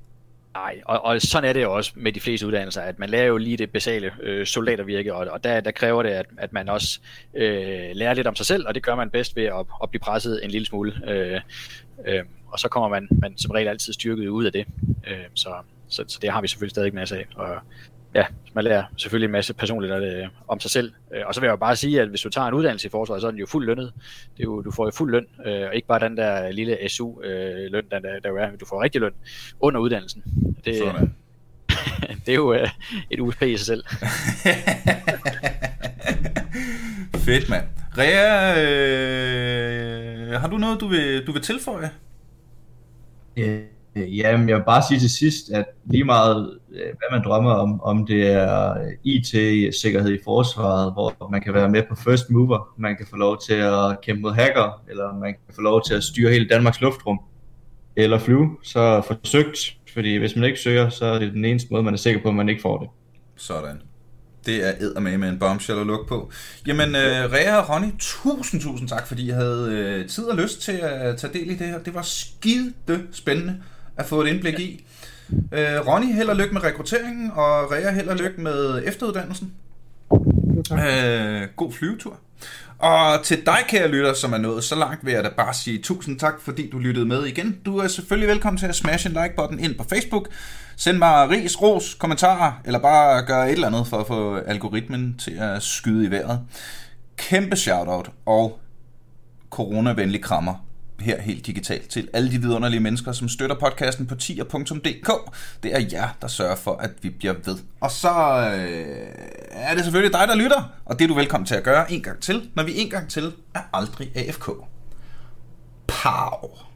Nej, og, og sådan er det jo også med de fleste uddannelser, at man lærer jo lige det basale øh, soldatervirke, og, og der, der kræver det, at, at man også øh, lærer lidt om sig selv, og det gør man bedst ved at, at blive presset en lille smule. Øh, øh, og så kommer man, man som regel altid styrket ud af det. Øh, så, så, så det har vi selvfølgelig stadig masser af. Og ja, man lærer selvfølgelig en masse personligt øh, om sig selv. Øh, og så vil jeg jo bare sige, at hvis du tager en uddannelse i forsvaret, så er den jo fuld lønnet. Det er jo, du får jo fuld løn, øh, og ikke bare den der lille SU-løn, øh, der, der er. Du får rigtig løn under uddannelsen. Det, Sådan. *laughs* det er jo øh, et USP i sig selv. *laughs* Fedt, mand. Rea, øh, har du noget, du vil, du vil tilføje? Yeah. Øh, ja, jamen, jeg vil bare sige til sidst, at lige meget, øh, hvad man drømmer om, om det er øh, IT-sikkerhed i forsvaret, hvor man kan være med på first mover, man kan få lov til at kæmpe mod hacker, eller man kan få lov til at styre hele Danmarks luftrum, eller flyve, så forsøgt, fordi hvis man ikke søger, så er det den eneste måde, man er sikker på, at man ikke får det. Sådan. Det er eddermame med en bombshell at lukke på. Jamen, uh, Rea og Ronny, tusind, tusind tak, fordi I havde uh, tid og lyst til at tage del i det her. Det var skide spændende at få et indblik i. Øh, Ronny, held og lykke med rekrutteringen, og Rea, held og lykke med efteruddannelsen. Øh, god flyvetur. Og til dig, kære lytter, som er nået så langt, vil jeg da bare sige tusind tak, fordi du lyttede med igen. Du er selvfølgelig velkommen til at smash en like-button ind på Facebook. Send mig ris, ros, kommentarer, eller bare gør et eller andet for at få algoritmen til at skyde i vejret. Kæmpe shoutout og coronavenlig krammer her helt digitalt til alle de vidunderlige mennesker, som støtter podcasten på tier.dk. Det er jer, der sørger for, at vi bliver ved. Og så øh, er det selvfølgelig dig, der lytter, og det er du velkommen til at gøre en gang til, når vi en gang til er aldrig AFK. Pow!